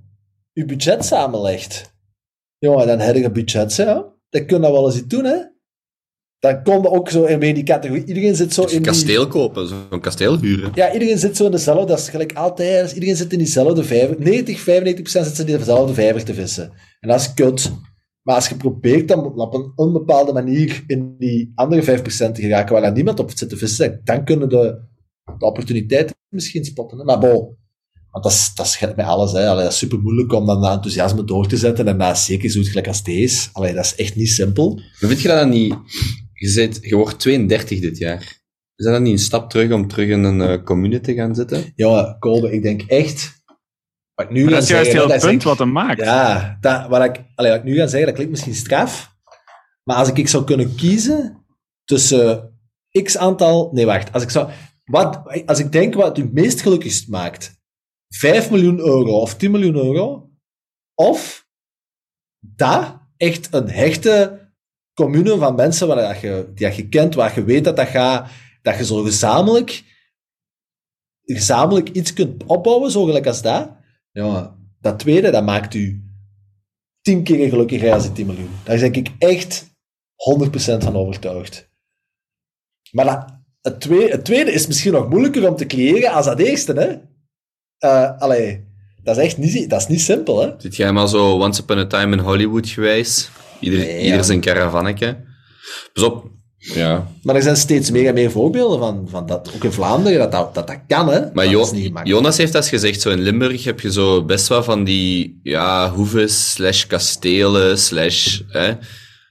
je budget samenlegt, jongen, dan heb je een budget, hè. Dan kun je dat wel eens iets doen, hè. Dan kon je ook zo in die categorie. Iedereen zit zo Dus in. Een die... kasteel kopen, zo'n kasteel huren. Ja, iedereen zit zo in dezelfde. Dat is gelijk altijd. Dus iedereen zit in diezelfde vijver. 90, 95% zit in diezelfde vijver te vissen. En dat is kut. Maar als je probeert dan op een onbepaalde manier in die andere 5% te geraken waar niemand op zit te vissen, dan kunnen de, de opportuniteiten misschien spotten. Hè? Maar bon, want dat is, dat met alles. Hè. Allee, dat is super moeilijk om dan dat enthousiasme door te zetten. En dat zeker zo gelijk als deze. Allee, dat is echt niet simpel. Maar vind je dat dan niet... Je, zit, je wordt 32 dit jaar. Is dat dan niet een stap terug om terug in een uh, commune te gaan zitten? Ja, Kolbe, ik denk echt... Wat ik nu maar dat is juist zeggen, heel het punt ik, wat hem maakt. Ja, dat, wat, ik, allee, wat ik nu ga zeggen, dat klinkt misschien straf. Maar als ik, ik zou kunnen kiezen tussen x aantal... Nee, wacht. Als ik, zou, wat, als ik denk wat het u meest gelukkigst maakt. 5 miljoen euro of 10 miljoen euro. Of dat echt een hechte commune van mensen waar dat je, die dat je kent, waar je weet dat, dat, gaat, dat je zo gezamenlijk, gezamenlijk iets kunt opbouwen, zo gelijk als dat. Ja, dat tweede, dat maakt u tien keer gelukkiger als die 10 miljoen. Daar ben ik echt 100% van overtuigd. Maar dat, het, tweede, het tweede is misschien nog moeilijker om te creëren als dat eerste, hè? Uh, allee, dat is echt niet, dat is niet simpel, hè? Zit jij maar zo once upon a time in Hollywood geweest? Ieder, Nee, ja. ieder zijn caravannetje. Pas op. Ja. Maar er zijn steeds meer en meer voorbeelden van, van dat, ook in Vlaanderen, dat dat, dat, dat kan, hè? Maar Jo-. Jonas heeft dat gezegd, zo in Limburg heb je zo best wel van die ja, hoeves slash kastelen slash... Hè,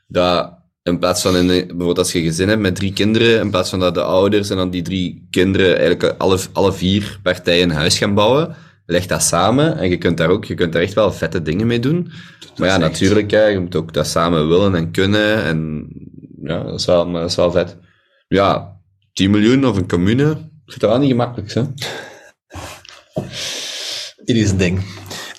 dat in plaats van, in, bijvoorbeeld als je een gezin hebt met drie kinderen, in plaats van dat de ouders en dan die drie kinderen eigenlijk alle, alle vier partijen een huis gaan bouwen, leg dat samen en je kunt daar ook, je kunt daar echt wel vette dingen mee doen. Maar ja, natuurlijk, hè, je moet ook dat samen willen en kunnen en ja, dat is wel, maar dat is wel vet. Ja, 10 miljoen of een commune, dat wel niet gemakkelijk, hè. Ieder zijn ding.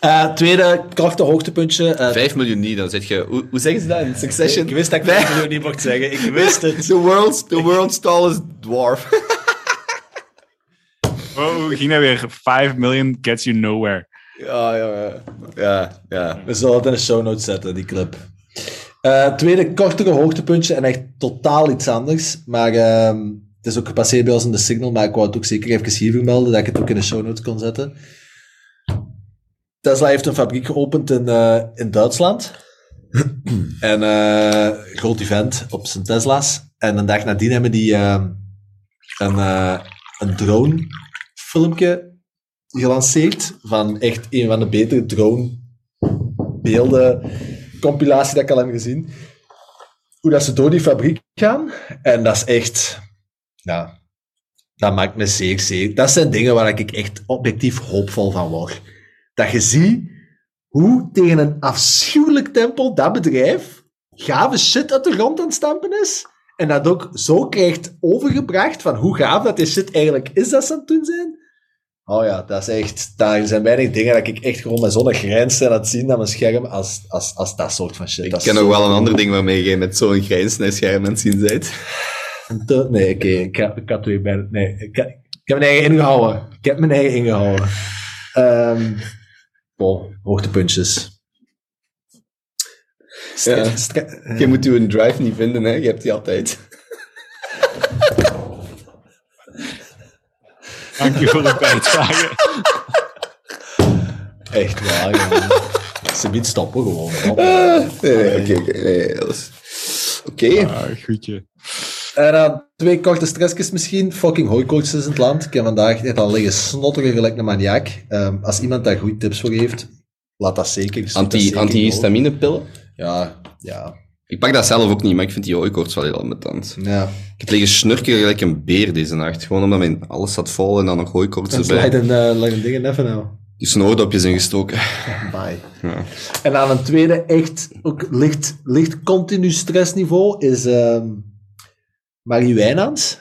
Eh, tweede krachtig hoogtepuntje. eh, 5 miljoen niet, dan zeg je... Hoe, hoe zeggen ze dat in Succession? ik wist dat ik 5 miljoen niet mocht zeggen. Ik wist het. The world's, the world's tallest dwarf. Oh, hoe ging dat weer? 5 million gets you nowhere. ja, ja, ja. Ja, ja. We zullen het in de show notes zetten, die clip. Eh, tweede kortere hoogtepuntje en echt totaal iets anders. Maar ehm, het is ook gepasseerd bij ons in de signal, maar ik wou het ook zeker even hier vermelden, dat ik het ook in de show notes kon zetten. Tesla heeft een fabriek geopend in, eh, in Duitsland. en eh groot event op zijn Tesla's. En een dag nadien hebben die ehm, een, een drone filmpje gelanceerd van echt een van de betere drone beelden, compilatie dat ik al heb gezien. Hoe dat ze door die fabriek gaan. En dat is echt, ja, dat maakt me zeer, zeer. Dat zijn dingen waar ik echt objectief hoopvol van word. Dat je ziet hoe tegen een afschuwelijk tempo dat bedrijf gave shit uit de grond aan het stampen is. En dat ook zo krijgt overgebracht van hoe gaaf dat die shit eigenlijk is dat ze aan het doen zijn. Oh ja, dat is echt... Daar zijn weinig dingen dat ik echt gewoon met zo'n grijns aan het zien aan mijn scherm als, als, als dat soort van shit. Ik Dat ken nog wel een ander ding waarmee je met zo'n grijns naar scherm aan het zien bent. Nee, oké, ik, ga- ik had twee bij... Nee, ik, heb mijn eigen ingehouden. Ik heb mijn eigen ingehouden. Bon, hoogtepuntjes. Ja. Je moet je drive niet vinden, hè. Je hebt die altijd. Dank je voor de bijdrage. Echt waar, jongen. Ze biedt stoppen gewoon. Nee, nee, oké, nee, is- Oké. Ah, goedje. En dan twee korte stressjes misschien. Fucking hooikoorts is in het land. Ik heb vandaag net al liggen snotteren gelijk een maniak. Ehm, als iemand daar goede tips voor heeft, laat dat zeker. Dat Anti, antihistaminepillen? Ja, ja, Ik pak dat zelf ook niet, maar ik vind die hooikoorts wel heel ambetant. ja. Ik heb liggen snurken gelijk een beer deze nacht. Gewoon omdat mijn alles zat vol en dan nog hooikoorts En erbij. een, uh, een dingen even nou. Die snoordopjes ingestoken. Bye. Ja. En dan een tweede, echt ook licht, licht continu stressniveau, is ehm Marie Wijnands.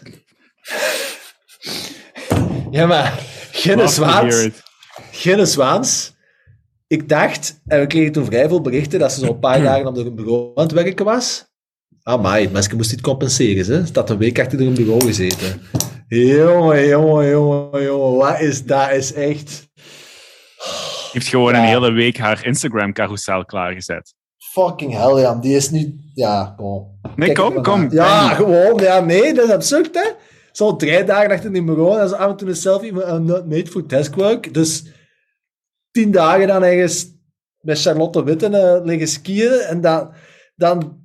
ja, maar hear Zwaans. Ginne Zwaans. Ik dacht, en we kregen toen vrij veel berichten, dat ze zo'n paar dagen op een bureau aan het werken was. Ah, maar het mensen moest dit compenseren. Ze staat een week achter een bureau gezeten. Jongen, jongen, jongen, jongen. Wat is dat? Is echt heeft gewoon Ja. een hele week haar Instagram-carousel klaargezet. fucking hell, ja. Die is nu... Ja, bon. Nee, Kijk kom, kom. Ja, gewoon. Ja, nee, dat is absurd, hè. Zo drie dagen achter die bureau en zo af en toe een selfie met een not made for deskwork. Dus tien dagen dan ergens met Charlotte Witten eh, liggen skiën en dan, dan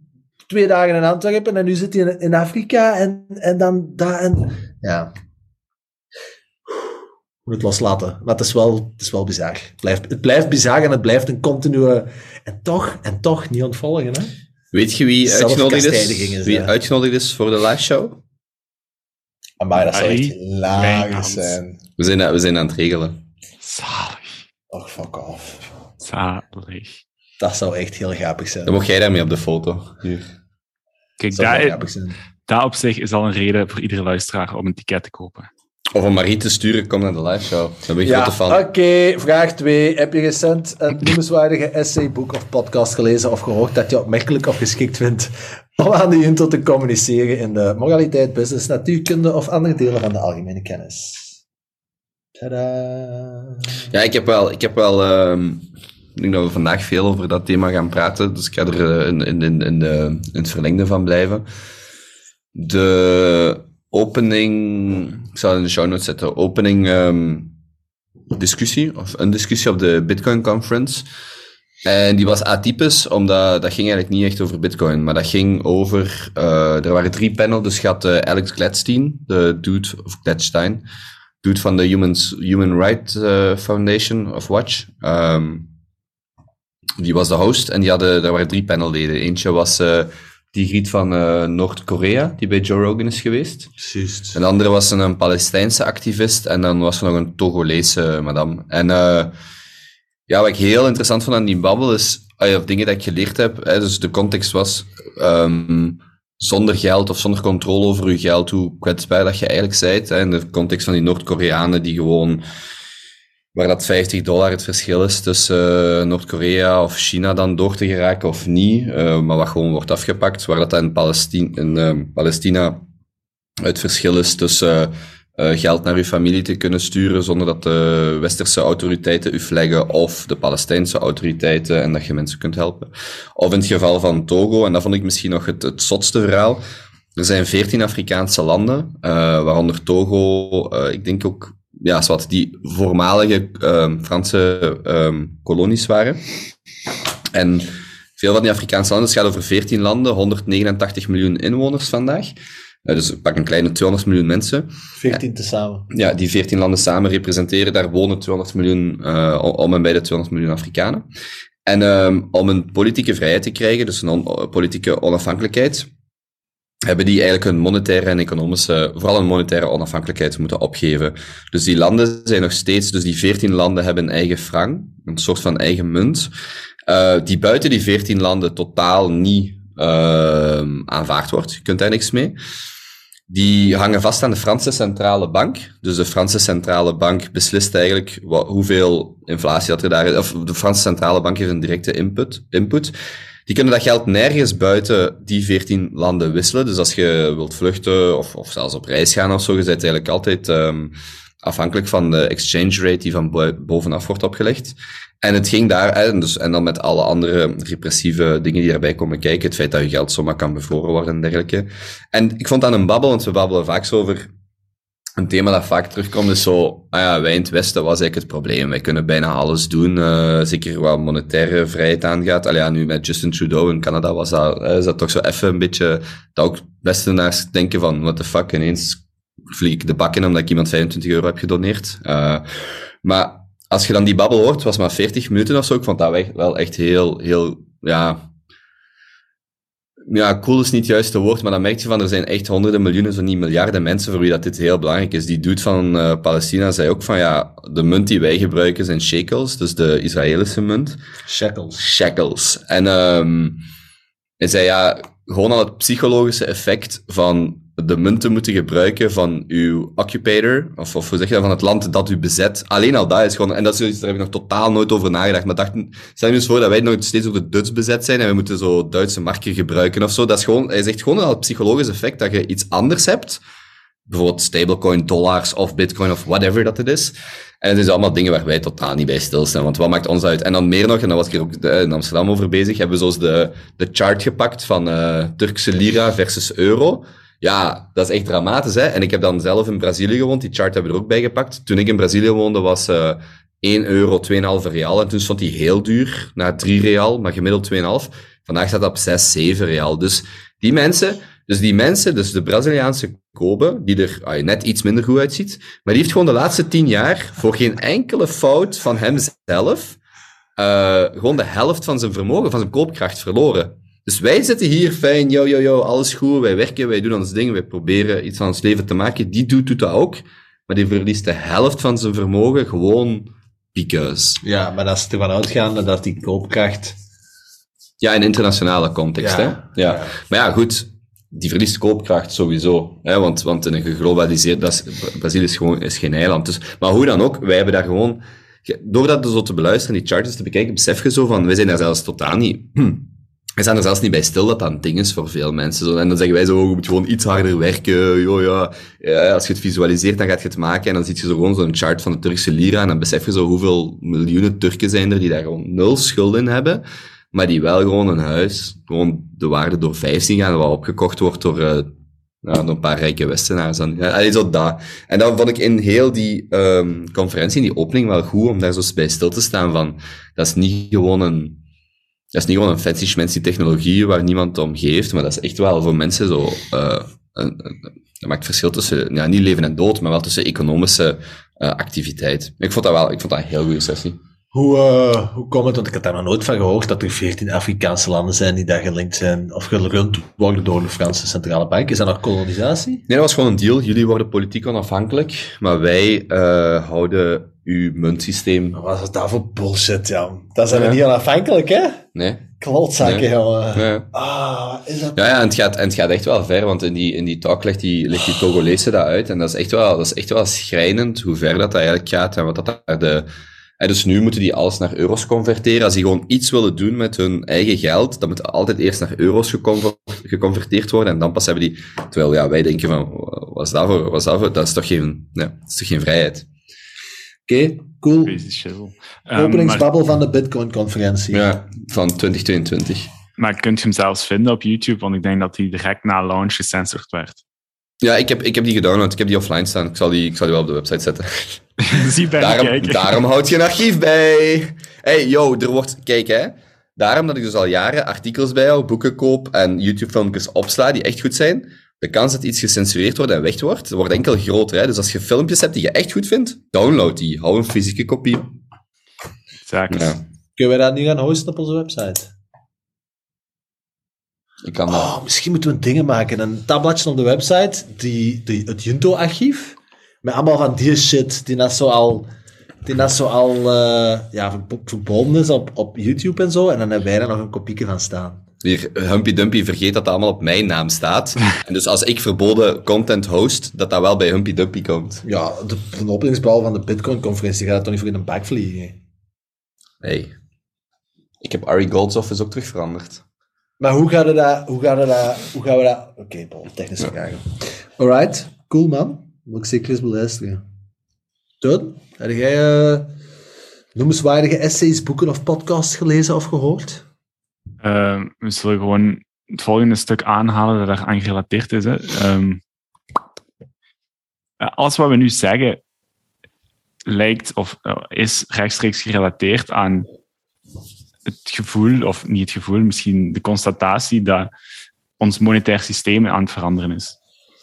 twee dagen in Antwerpen en nu zit hij in, in Afrika en, en dan daar en... Ja. Moet het loslaten. Maar het is wel, het is wel bizar. Het blijft, het blijft bizar en het blijft een continue... En toch, en toch niet ontvolgen, hè. Weet je wie uitgenodigd is? is Wie dat. uitgenodigd is voor de live show? Maar dat zou echt Wijnands. zijn. We zijn, we zijn aan het regelen. Zalig. Och, fuck off. Zalig. Dat zou echt heel grappig zijn. Dan mocht jij daarmee op de foto. Hier. Kijk, Dat op zich is al een reden voor iedere luisteraar om een ticket te kopen. Of om Marie te sturen, kom naar de live show. Dan ben ik Ja, grote fan. oké. Vraag 2. Heb je recent een noemenswaardige essay, boek of podcast gelezen of gehoord dat je opmerkelijk of geschikt vindt om aan de Junto te communiceren in de moraliteit, business, natuurkunde of andere delen van de algemene kennis? Tadaa. Ja, ik heb wel, ik heb wel, ehm, ik denk dat we vandaag veel over dat thema gaan praten, dus ik ga er in, in, in, in, in het verlengde van blijven. De opening, ik zal in de show notes zetten, opening ehm, discussie, of een discussie op de Bitcoin Conference. En die was atypisch, omdat dat ging eigenlijk niet echt over Bitcoin, maar dat ging over, eh, er waren drie panels, dus je had eh, Alex Gladstein, de dude, of Gladstein, dude van de Human, Human Rights eh, Foundation of Watch. Ehm, die was de host en die hadden, daar waren drie panelleden. Eentje was eh, die griet van eh, Noord-Korea, die bij Joe Rogan is geweest. Juist. En de andere was een, een Palestijnse activist en dan was er nog een Togolese madame. En ja, wat ik heel interessant vond aan die babbel is, of dingen dat ik geleerd heb, hè, dus de context was, ehm, zonder geld of zonder controle over je geld, hoe kwetsbaar dat je eigenlijk bent. Hè, in de context van die Noord-Koreanen die gewoon, waar dat 50 dollar het verschil is tussen eh, Noord-Korea of China dan door te geraken of niet, eh, maar wat gewoon wordt afgepakt, waar dat in, in ehm, Palestina het verschil is tussen eh, geld naar uw familie te kunnen sturen zonder dat de westerse autoriteiten u flaggen of de Palestijnse autoriteiten en dat je mensen kunt helpen. Of in het geval van Togo, en dat vond ik misschien nog het, het zotste verhaal. Er zijn veertien Afrikaanse landen, eh, waaronder Togo, eh, ik denk ook, ja, wat die voormalige ehm, Franse ehm, kolonies waren. En veel van die Afrikaanse landen, het gaat over 14 landen, 189 miljoen inwoners vandaag. Eh, dus pak een kleine 200 miljoen mensen. 14 tezamen. Ja, die 14 landen samen representeren, daar wonen 200 miljoen, eh, om en bij de 200 miljoen Afrikanen. En ehm, om een politieke vrijheid te krijgen, dus een on- politieke onafhankelijkheid, hebben die eigenlijk hun monetaire en economische, vooral hun monetaire onafhankelijkheid moeten opgeven. Dus die landen zijn nog steeds, dus die 14 landen hebben een eigen frank, een soort van eigen munt, eh, die buiten die 14 landen totaal niet ehm, aanvaard wordt. Je kunt daar niks mee. Die hangen vast aan de Franse Centrale Bank. Dus de Franse Centrale Bank beslist eigenlijk wat, hoeveel inflatie dat er daar is. Of de Franse Centrale Bank heeft een directe input. input. Die kunnen dat geld nergens buiten die 14 landen wisselen. Dus als je wilt vluchten of, of zelfs op reis gaan of zo, je bent eigenlijk altijd um, afhankelijk van de exchange rate die van bovenaf wordt opgelegd. En het ging daar, en, dus, en dan met alle andere repressieve dingen die erbij komen kijken, het feit dat je geld zomaar kan bevroren worden en dergelijke. En ik vond dat een babbel, want we babbelen vaak zo over een thema dat vaak terugkomt, is zo, ah ja, wij in het Westen was eigenlijk het probleem. Wij kunnen bijna alles doen, uh, zeker wat monetaire vrijheid aangaat. Allee, ja, nu met Justin Trudeau in Canada was dat, is dat toch zo even een beetje, dat ook Westenaars denken van, what the fuck, ineens vlieg ik de bak in omdat ik iemand 25 euro heb gedoneerd. Uh, maar als je dan die babbel hoort, was maar 40 minuten of zo. Ik vond dat wel echt heel, heel, ja. Ja, cool is niet het juiste woord, maar dan merk je van, er zijn echt honderden miljoenen, zo niet miljarden mensen voor wie dat dit heel belangrijk is. Die dude van uh, Palestina zei ook van, ja, de munt die wij gebruiken zijn shekels, dus de Israëlische munt. Shekels. Shekels. En um, hij zei, ja, gewoon al het psychologische effect van de munten moeten gebruiken van uw occupator, of, of hoe zeg je dat, van het land dat u bezet. Alleen al dat is gewoon, en dat is iets, daar heb ik nog totaal nooit over nagedacht, maar dacht, stel je eens voor dat wij nog steeds op de Duits bezet zijn en we moeten zo Duitse marken gebruiken of zo. Dat is gewoon, hij zegt gewoon al het psychologische effect dat je iets anders hebt, bijvoorbeeld stablecoin, dollars of bitcoin of whatever dat het is. En het is allemaal dingen waar wij totaal niet bij stilstaan, want wat maakt ons uit? En dan meer nog, en daar was ik hier ook in Amsterdam over bezig, hebben we zoals de, de chart gepakt van uh, Turkse lira versus euro. Ja, dat is echt dramatisch, hè. En ik heb dan zelf in Brazilië gewoond, die chart hebben we er ook bij gepakt. Toen ik in Brazilië woonde, was uh, 1 euro 2,5 real. En toen stond die heel duur, naar 3 real, maar gemiddeld 2,5. Vandaag staat dat op 6, 7 real. Dus die mensen, dus die mensen, dus de Braziliaanse Kobe, die er net iets minder goed uitziet, maar die heeft gewoon de laatste 10 jaar voor geen enkele fout van hemzelf uh, gewoon de helft van zijn vermogen, van zijn koopkracht verloren. Dus wij zitten hier fijn, yo, yo, yo, alles goed, wij werken, wij doen ons ding, wij proberen iets van ons leven te maken. Die doet, doet dat ook, maar die verliest de helft van zijn vermogen gewoon because. Ja, maar dat is ervan uitgaande dat die koopkracht... Ja, in internationale context, Ja, hè. Ja. ja. Maar ja, goed. die verliest koopkracht sowieso. Hè, want, want in een geglobaliseerd, dat is, Brazilië is gewoon is geen eiland. Dus, maar hoe dan ook, wij hebben daar gewoon, door dat zo te beluisteren, die charts te bekijken, besef je zo van, wij zijn daar zelfs totaal niet, we staan er zelfs niet bij stil dat dat een ding is voor veel mensen. Zo, en dan zeggen wij zo, je moet gewoon iets harder werken. Jo, ja. ja. als je het visualiseert, dan gaat je het maken. En dan zie je zo gewoon zo'n chart van de Turkse lira. En dan besef je zo hoeveel miljoenen Turken zijn er die daar gewoon nul schulden hebben. Maar die wel gewoon een huis, gewoon de waarde door vijf zien gaan, wat opgekocht wordt door, nou, door een paar rijke Westenaars. Dan. Ja, zo dat. En dan vond ik in heel die um, conferentie, in die opening, wel goed om daar zo bij stil te staan van, dat is niet gewoon een dat is niet gewoon een fancy schmancy technologie waar niemand om geeft, maar dat is echt wel voor mensen zo, uh, dat maakt verschil tussen, ja, niet leven en dood, maar wel tussen economische uh, activiteit. Ik vond dat wel, ik vond dat een heel goede sessie. Hoe, uh, hoe komt het, want ik had daar nog nooit van gehoord, dat er 14 Afrikaanse landen zijn die daar gelinkt zijn, of gerund worden door de Franse Centrale Bank. Is dat nog kolonisatie? Nee, dat was gewoon een deal. Jullie worden politiek onafhankelijk, maar wij uh, houden uw muntsysteem. Wat was het daar voor bullshit, ja. Dat zijn we niet onafhankelijk, hè? Nee. Klotzakken, nee. jongen. Nee. Ah, is dat... Ja, ja en, het gaat, en het gaat echt wel ver, want in die, in die talk legt die, legt die Togolese dat uit. En dat is, echt wel, dat is echt wel schrijnend hoe ver dat, dat eigenlijk gaat en wat dat daar de en dus nu moeten die alles naar euro's converteren. Als die gewoon iets willen doen met hun eigen geld, dan moet altijd eerst naar euro's geconverteerd worden en dan pas hebben die... Terwijl ja, wij denken van, wat is dat voor? Wat is dat voor? Dat is toch geen, nee, dat is toch geen vrijheid? Oké, okay, cool. Um, Openingsbabbel van de Bitcoin-conferentie. Ja, van 2022. Maar kunt je hem zelfs vinden op YouTube? Want ik denk dat hij direct na launch gecensored werd. Ja, ik heb, ik heb die gedownload. Ik heb die offline staan. Ik zal die, ik zal die wel op de website zetten. Zie bij daarom, kijken. daarom houd je een archief bij. hey, yo, er wordt... Kijk, hè. Daarom dat ik dus al jaren artikels bij jou, boeken koop en YouTube-filmpjes opsla die echt goed zijn. De kans dat iets gecensureerd wordt en weg wordt, wordt enkel groter. Hè? Dus als je filmpjes hebt die je echt goed vindt, download die. Hou een fysieke kopie. Exact. Ja. Kunnen we dat nu gaan hosten op onze website? Ik kan oh, misschien moeten we dingen maken. Een tabbladje op de website, die, die, het Junto-archief, met allemaal van die shit die net zo al, die net zo al uh, ja, verbonden is op, op YouTube en zo. En dan hebben wij er nog een kopieke van staan. Hier, Humpy Dumpy vergeet dat dat allemaal op mijn naam staat. en dus als ik verboden content host, dat dat wel bij Humpy Dumpy komt. Ja, de, de van de Bitcoin-conferentie gaat toch niet voor in een bak vliegen? Nee. Ik heb Ari Goldsoffice ook terug veranderd. Maar hoe gaan we dat... Hoe gaan we dat... Hoe gaan we dat... Oké, okay, Paul, technische vragen. Alright, cool man. Moet ik zeker eens beluisteren. Toon, heb jij uh, noemenswaardige essays, boeken of podcasts gelezen of gehoord? Uh, we zullen gewoon het volgende stuk aanhalen dat aan gerelateerd is. Hè. Um, alles wat we nu zeggen lijkt of uh, is rechtstreeks gerelateerd aan het gevoel, of niet het gevoel, misschien de constatatie dat ons monetair systeem aan het veranderen is.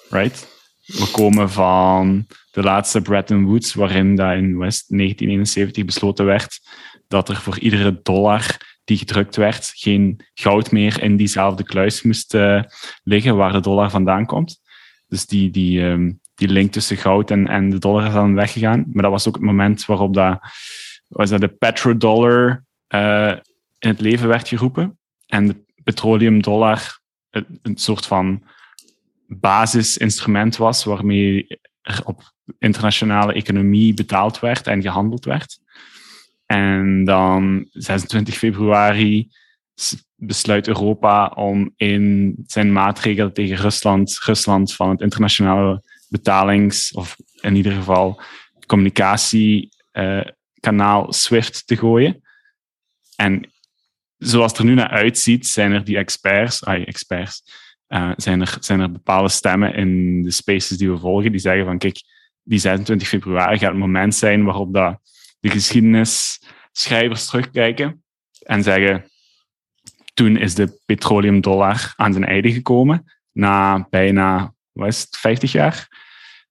Right? We komen van de laatste Bretton Woods, waarin dat in West 1971 besloten werd dat er voor iedere dollar die gedrukt werd, geen goud meer in diezelfde kluis moest uh, liggen waar de dollar vandaan komt. Dus die, die, um, die link tussen goud en, en de dollar is dan weggegaan. Maar dat was ook het moment waarop dat, was dat de petrodollar uh, in het leven werd geroepen. En de petroleumdollar een, soort van basisinstrument was waarmee er op internationale economie betaald werd en gehandeld werd. En dan 26 februari besluit Europa om in zijn maatregelen tegen Rusland, Rusland van het internationale betalings, of in ieder geval communicatiekanaal SWIFT te gooien. En zoals het er nu naar uitziet, zijn er die experts, ay, experts uh, zijn, er, zijn er bepaalde stemmen in de spaces die we volgen, die zeggen van kijk, die 26 februari gaat het moment zijn waarop dat de geschiedenisschrijvers terugkijken en zeggen, toen is de petroleumdollar aan zijn einde gekomen, na bijna, wat is het, 50 jaar.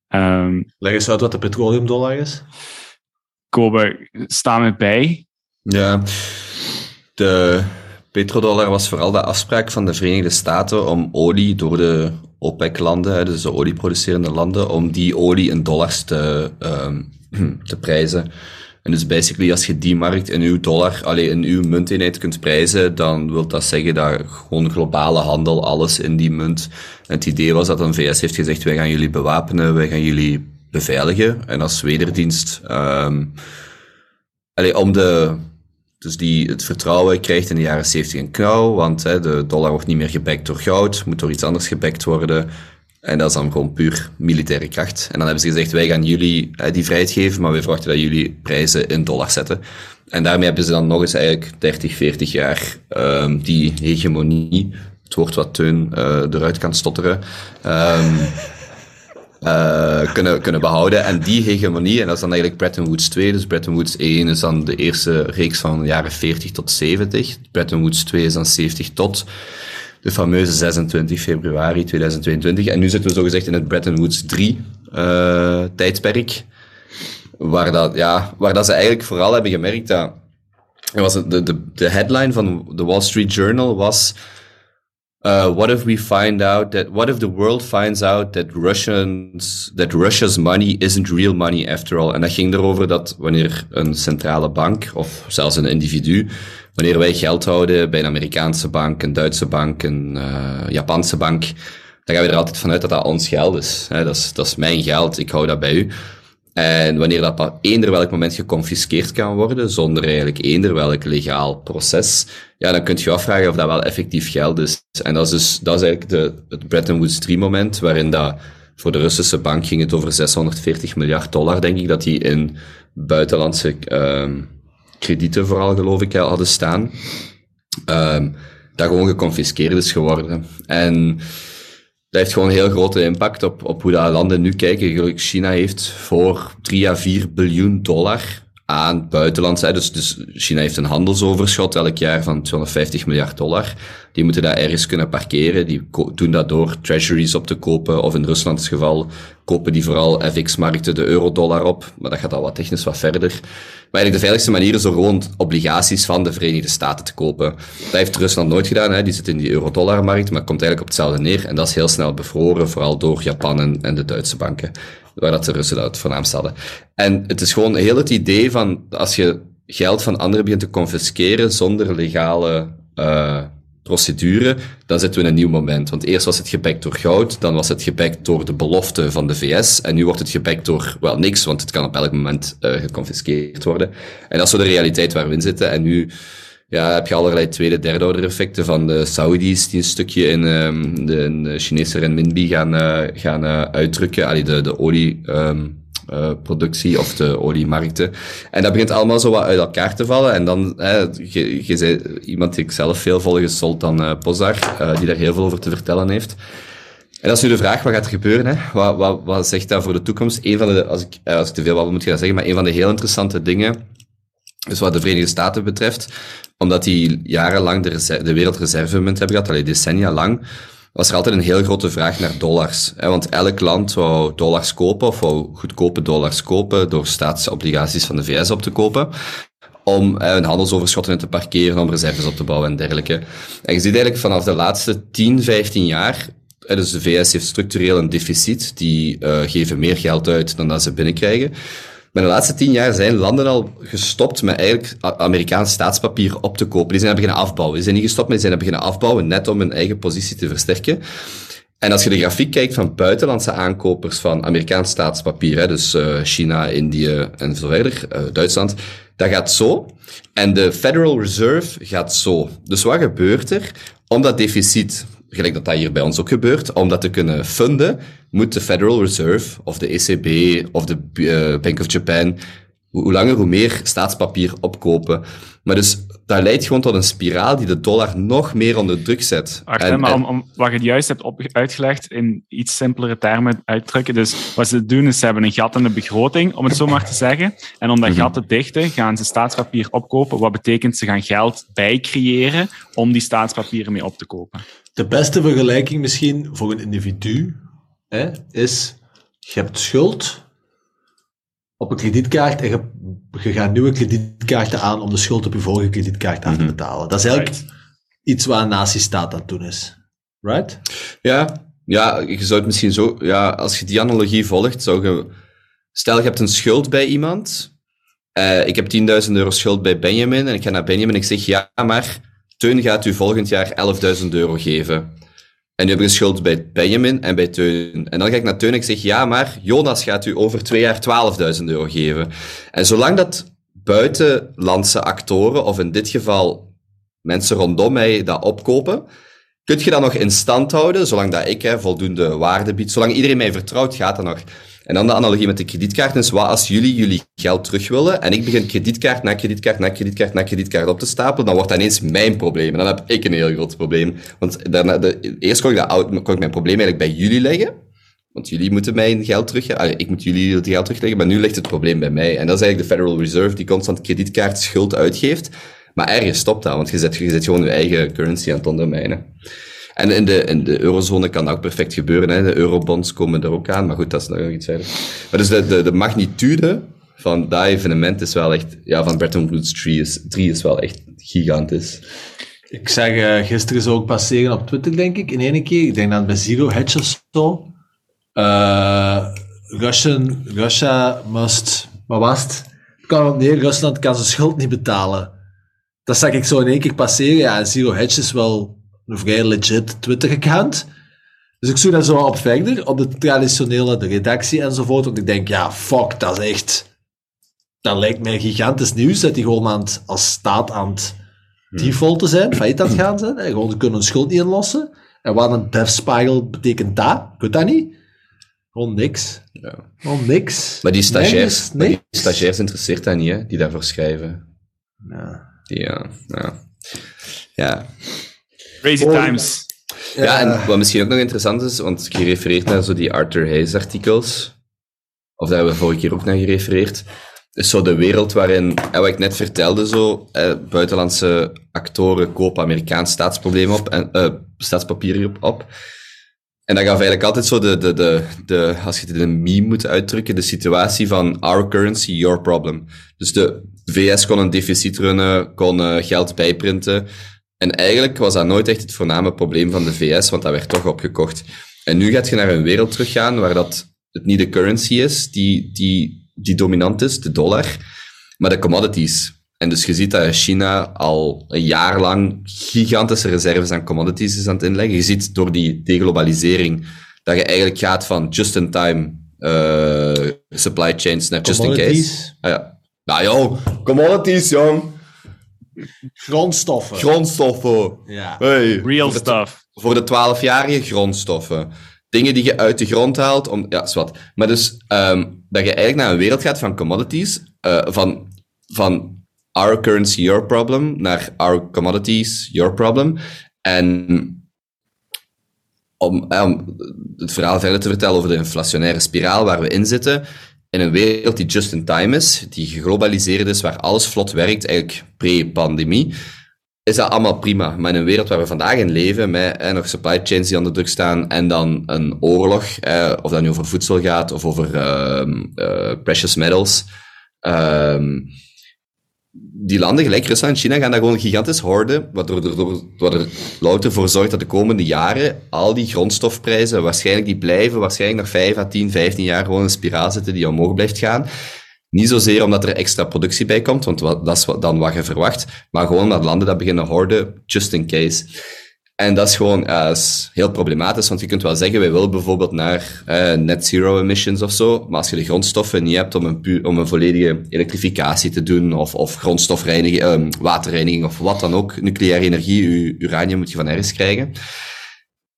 Um, Leg eens uit wat de petroleumdollar is. Kobe, sta me bij. Ja, de petrodollar was vooral de afspraak van de Verenigde Staten om olie door de OPEC-landen, dus de olieproducerende landen, om die olie in dollars te, um, te prijzen. En dus basically, als je die markt in uw dollar, alleen in uw munteenheid kunt prijzen, dan wil dat zeggen dat gewoon globale handel, alles in die munt. Het idee was dat een VS heeft gezegd, wij gaan jullie bewapenen, wij gaan jullie beveiligen. En als wederdienst, um, om de, dus die het vertrouwen krijgt in de jaren 70 een knauw, want hè, de dollar wordt niet meer gebackt door goud, moet door iets anders gebackt worden. En dat is dan gewoon puur militaire kracht. En dan hebben ze gezegd, wij gaan jullie hè, die vrijheid geven, maar wij verwachten dat jullie prijzen in dollar zetten. En daarmee hebben ze dan nog eens eigenlijk 30, 40 jaar um, die hegemonie, het woord wat Teun uh, eruit kan stotteren, um, uh, kunnen, kunnen behouden. En die hegemonie, en dat is dan eigenlijk Bretton Woods 2, dus Bretton Woods 1 is dan de eerste reeks van jaren 40 tot 70. Bretton Woods 2 is dan 70 tot de fameuze 26 februari 2022. En nu zitten we zogezegd in het Bretton Woods 3 uh, tijdperk. Waar, dat, ja, waar dat ze eigenlijk vooral hebben gemerkt dat... Was de, de, de headline van de Wall Street Journal was... Uh, what if we find out that what if the world finds out that Russians that Russia's money isn't real money after all? En dat ging erover dat wanneer een centrale bank of zelfs een individu, wanneer wij geld houden bij een Amerikaanse bank, een Duitse bank, een uh, Japanse bank, dan gaan we er altijd vanuit dat dat ons geld is. Dat is. Dat is mijn geld, ik hou dat bij u. En wanneer dat op eender welk moment geconfiskeerd kan worden, zonder eigenlijk eender welk legaal proces, ja, dan kunt je afvragen of dat wel effectief geld is. En dat is dus, dat is eigenlijk de, het Bretton Woods 3 moment, waarin dat voor de Russische bank ging het over 640 miljard dollar, denk ik, dat die in buitenlandse um, kredieten vooral, geloof ik, hadden staan. Um, dat gewoon geconfiskeerd is geworden. En dat heeft gewoon een heel grote impact op, op hoe dat landen nu kijken. China heeft voor 3 à 4 biljoen dollar aan buitenland. Dus, dus China heeft een handelsoverschot elk jaar van 250 miljard dollar. Die moeten dat ergens kunnen parkeren. Die doen dat door treasuries op te kopen. Of in Ruslands geval kopen die vooral FX-markten de euro-dollar op. Maar dat gaat al wat technisch wat verder. Maar eigenlijk de veiligste manier is door gewoon obligaties van de Verenigde Staten te kopen. Dat heeft Rusland nooit gedaan. Hè. Die zit in die euro-dollar-markt, maar komt eigenlijk op hetzelfde neer. En dat is heel snel bevroren, vooral door Japan en, en de Duitse banken waar dat de Russen dat voornaamst hadden. En het is gewoon heel het idee van, als je geld van anderen begint te confisceren zonder legale uh, procedure, dan zitten we in een nieuw moment. Want eerst was het gebackt door goud, dan was het gebackt door de belofte van de VS, en nu wordt het gebackt door, wel, niks, want het kan op elk moment uh, geconfiskeerd worden. En dat is zo de realiteit waar we in zitten. En nu ja, heb je allerlei tweede, derde order effecten van de Saudis die een stukje in um, de, in de Chinese renminbi gaan, uh, gaan uh, uitdrukken. Allee, de, de olie... Um, uh, productie of de oliemarkten. En dat begint allemaal zo wat uit elkaar te vallen. En dan, hè, je, je zei, iemand die ik zelf veel volg is Sultan uh, Pozar, die daar heel veel over te vertellen heeft. En dat is nu de vraag, wat gaat er gebeuren? Hè? Wat, wat, wat zegt dat voor de toekomst? Een van de, als ik, als ik te veel wat moet gaan zeggen, maar een van de heel interessante dingen, dus wat de Verenigde Staten betreft, omdat die jarenlang de, de wereldreservemunt hebben gehad, alleen decennia lang, was er altijd een heel grote vraag naar dollars. Hè? Want elk land wou dollars kopen, of goedkope dollars kopen door staatsobligaties van de VS op te kopen om eh, een handelsoverschot in te parkeren, om reserves op te bouwen en dergelijke. En je ziet eigenlijk vanaf de laatste 10, 15 jaar, dus de VS heeft structureel een deficit, die uh, geven meer geld uit dan dat ze binnenkrijgen. Maar de laatste tien jaar zijn landen al gestopt met eigenlijk Amerikaans staatspapier op te kopen. Die zijn beginnen afbouwen. Die zijn niet gestopt, maar die zijn beginnen afbouwen net om hun eigen positie te versterken. En als je de grafiek kijkt van buitenlandse aankopers van Amerikaans staatspapier, hè, dus uh, China, Indië en zo verder, uh, Duitsland, dat gaat zo. En de Federal Reserve gaat zo. Dus wat gebeurt er? Om dat deficit gelijk dat dat hier bij ons ook gebeurt, om dat te kunnen funden, moet de Federal Reserve of de ECB of de uh, Bank of Japan hoe langer hoe meer staatspapier opkopen. Maar dus dat leidt gewoon tot een spiraal die de dollar nog meer onder druk zet. Wacht, en, maar om, om, wat je juist hebt op, uitgelegd in iets simpelere termen uitdrukken. Dus wat ze doen is ze hebben een gat in de begroting, om het zo maar te zeggen. En om dat mhm. gat te dichten gaan ze staatspapier opkopen. Wat betekent ze gaan geld bijcreëren om die staatspapieren mee op te kopen. De beste vergelijking misschien voor een individu hè, is, je hebt schuld op een kredietkaart en je, je gaat nieuwe kredietkaarten aan om de schuld op je vorige kredietkaart af te mhm. betalen. Dat is eigenlijk iets wat een nazistaat aan het doen is. Right? Ja, ja, je zou het misschien zo... Ja, als je die analogie volgt, zou je... Stel, je hebt een schuld bij iemand eh, ik heb 10.000 euro schuld bij Benjamin en ik ga naar Benjamin en ik zeg, ja, maar Teun gaat u volgend jaar 11.000 euro geven. En nu heb een schuld bij Benjamin en bij Teun. En dan ga ik naar Teun en ik zeg, ja, maar Jonas gaat u over twee jaar 12.000 euro geven. En zolang dat buitenlandse actoren, of in dit geval mensen rondom mij, dat opkopen, kun je dat nog in stand houden, zolang dat ik hè, voldoende waarde bied, zolang iedereen mij vertrouwt, gaat dat nog. En dan de analogie met de kredietkaart is, wat als jullie jullie geld terug willen en ik begin kredietkaart na kredietkaart na kredietkaart na kredietkaart op te stapelen, dan wordt dat ineens mijn probleem. En dan heb ik een heel groot probleem. Want daarna, de, eerst kon ik, dat, mijn probleem eigenlijk bij jullie leggen. Want jullie moeten mijn geld terug... Allee, ik moet jullie het geld terugleggen, maar nu ligt het probleem bij mij. En dat is eigenlijk de Federal Reserve die constant kredietkaart schuld uitgeeft. Maar ergens stopt dat, want je zet, je zet gewoon je eigen currency aan het ondermijnen. En in de, in de eurozone kan dat ook perfect gebeuren. Hè. De eurobonds komen er ook aan, maar goed, dat is nog iets verder. Maar dus de, de, de magnitude van dat evenement is wel echt... Ja, van Bretton Woods 3 is, 3 is wel echt gigantisch. Ik zag uh, gisteren zo ook passeren op Twitter, denk ik, in één keer. Ik denk dat bij Zero Hedge of zo. Uh, Russian, Russia must... Wat was het? Het op neer, Rusland kan zijn schuld niet betalen. Dat zag ik zo in één keer passeren. Ja, Zero Hedge is wel een vrij legit Twitter-account. Dus ik zoek daar zo op verder, op de traditionele, de redactie enzovoort. Want ik denk, ja, fuck, dat is echt... Dat lijkt mij gigantisch nieuws, dat die gewoon aan het, als staat aan het defaulten zijn, failliet aan het gaan zijn. En gewoon, kunnen hun schuld niet inlossen. En wat een death spiral betekent dat? Ik weet dat niet. Gewoon niks. Ja. Gewoon niks. Maar die stagiairs, maar die stagiairs interesseert dat niet, hè, die daarvoor schrijven. Ja. Die, ja, ja. Ja. Crazy Oh, times. Ja, en wat misschien ook nog interessant is, want je refereert naar zo die Arthur Hayes artikels, of daar hebben we vorige keer ook naar gerefereerd, is zo de wereld waarin, en wat ik net vertelde zo, eh, buitenlandse actoren kopen Amerikaans staatsprobleem op, en, eh, staatspapier op, op. En dan gaf eigenlijk altijd zo de, de, de, de, als je het in een meme moet uitdrukken, de situatie van our currency, your problem. Dus de VS kon een deficit runnen, kon eh, geld bijprinten. En eigenlijk was dat nooit echt het voorname probleem van de VS, want dat werd toch opgekocht. En nu gaat je naar een wereld teruggaan waar dat het niet de currency is die, die, die dominant is, de dollar, maar de commodities. En dus je ziet dat China al een jaar lang gigantische reserves aan commodities is aan het inleggen. Je ziet door die deglobalisering dat je eigenlijk gaat van just-in-time eh, supply chains naar just in case. Commodities, Ah, ja. Nou joh, commodities jong. Grondstoffen. Grondstoffen. ja. Hey. Real Voor de- stuff. Voor de 12-jarige grondstoffen. Dingen die je uit de grond haalt om... Ja, wat. Maar dus, ehm, dat je eigenlijk naar een wereld gaat van commodities, eh, van, van our currency, your problem, naar our commodities, your problem. En om, eh, om het verhaal verder te vertellen over de inflationaire spiraal waar we in zitten, in een wereld die just in time is, die geglobaliseerd is, waar alles vlot werkt, eigenlijk pre-pandemie, is dat allemaal prima. Maar in een wereld waar we vandaag in leven, met eh, nog supply chains die onder druk staan, en dan een oorlog, eh, of dat nu over voedsel gaat, of over ehm, eh, precious metals, ehm, die landen, gelijk Rusland en China, gaan daar gewoon gigantisch hoorden, wat er, door, wat er louter voor zorgt dat de komende jaren al die grondstofprijzen waarschijnlijk die blijven, waarschijnlijk nog 5 à 10, 15 jaar gewoon een spiraal zitten die omhoog blijft gaan. Niet zozeer omdat er extra productie bij komt, want dat is wat- dan wat je verwacht, maar gewoon omdat landen dat beginnen hoorden, just in case. En dat is gewoon is heel problematisch, want je kunt wel zeggen, wij willen bijvoorbeeld naar eh, net zero emissions of zo, maar als je de grondstoffen niet hebt om een, om een volledige elektrificatie te doen, of, of grondstofreiniging, eh, waterreiniging, of wat dan ook, nucleaire energie, uranium moet je van ergens krijgen,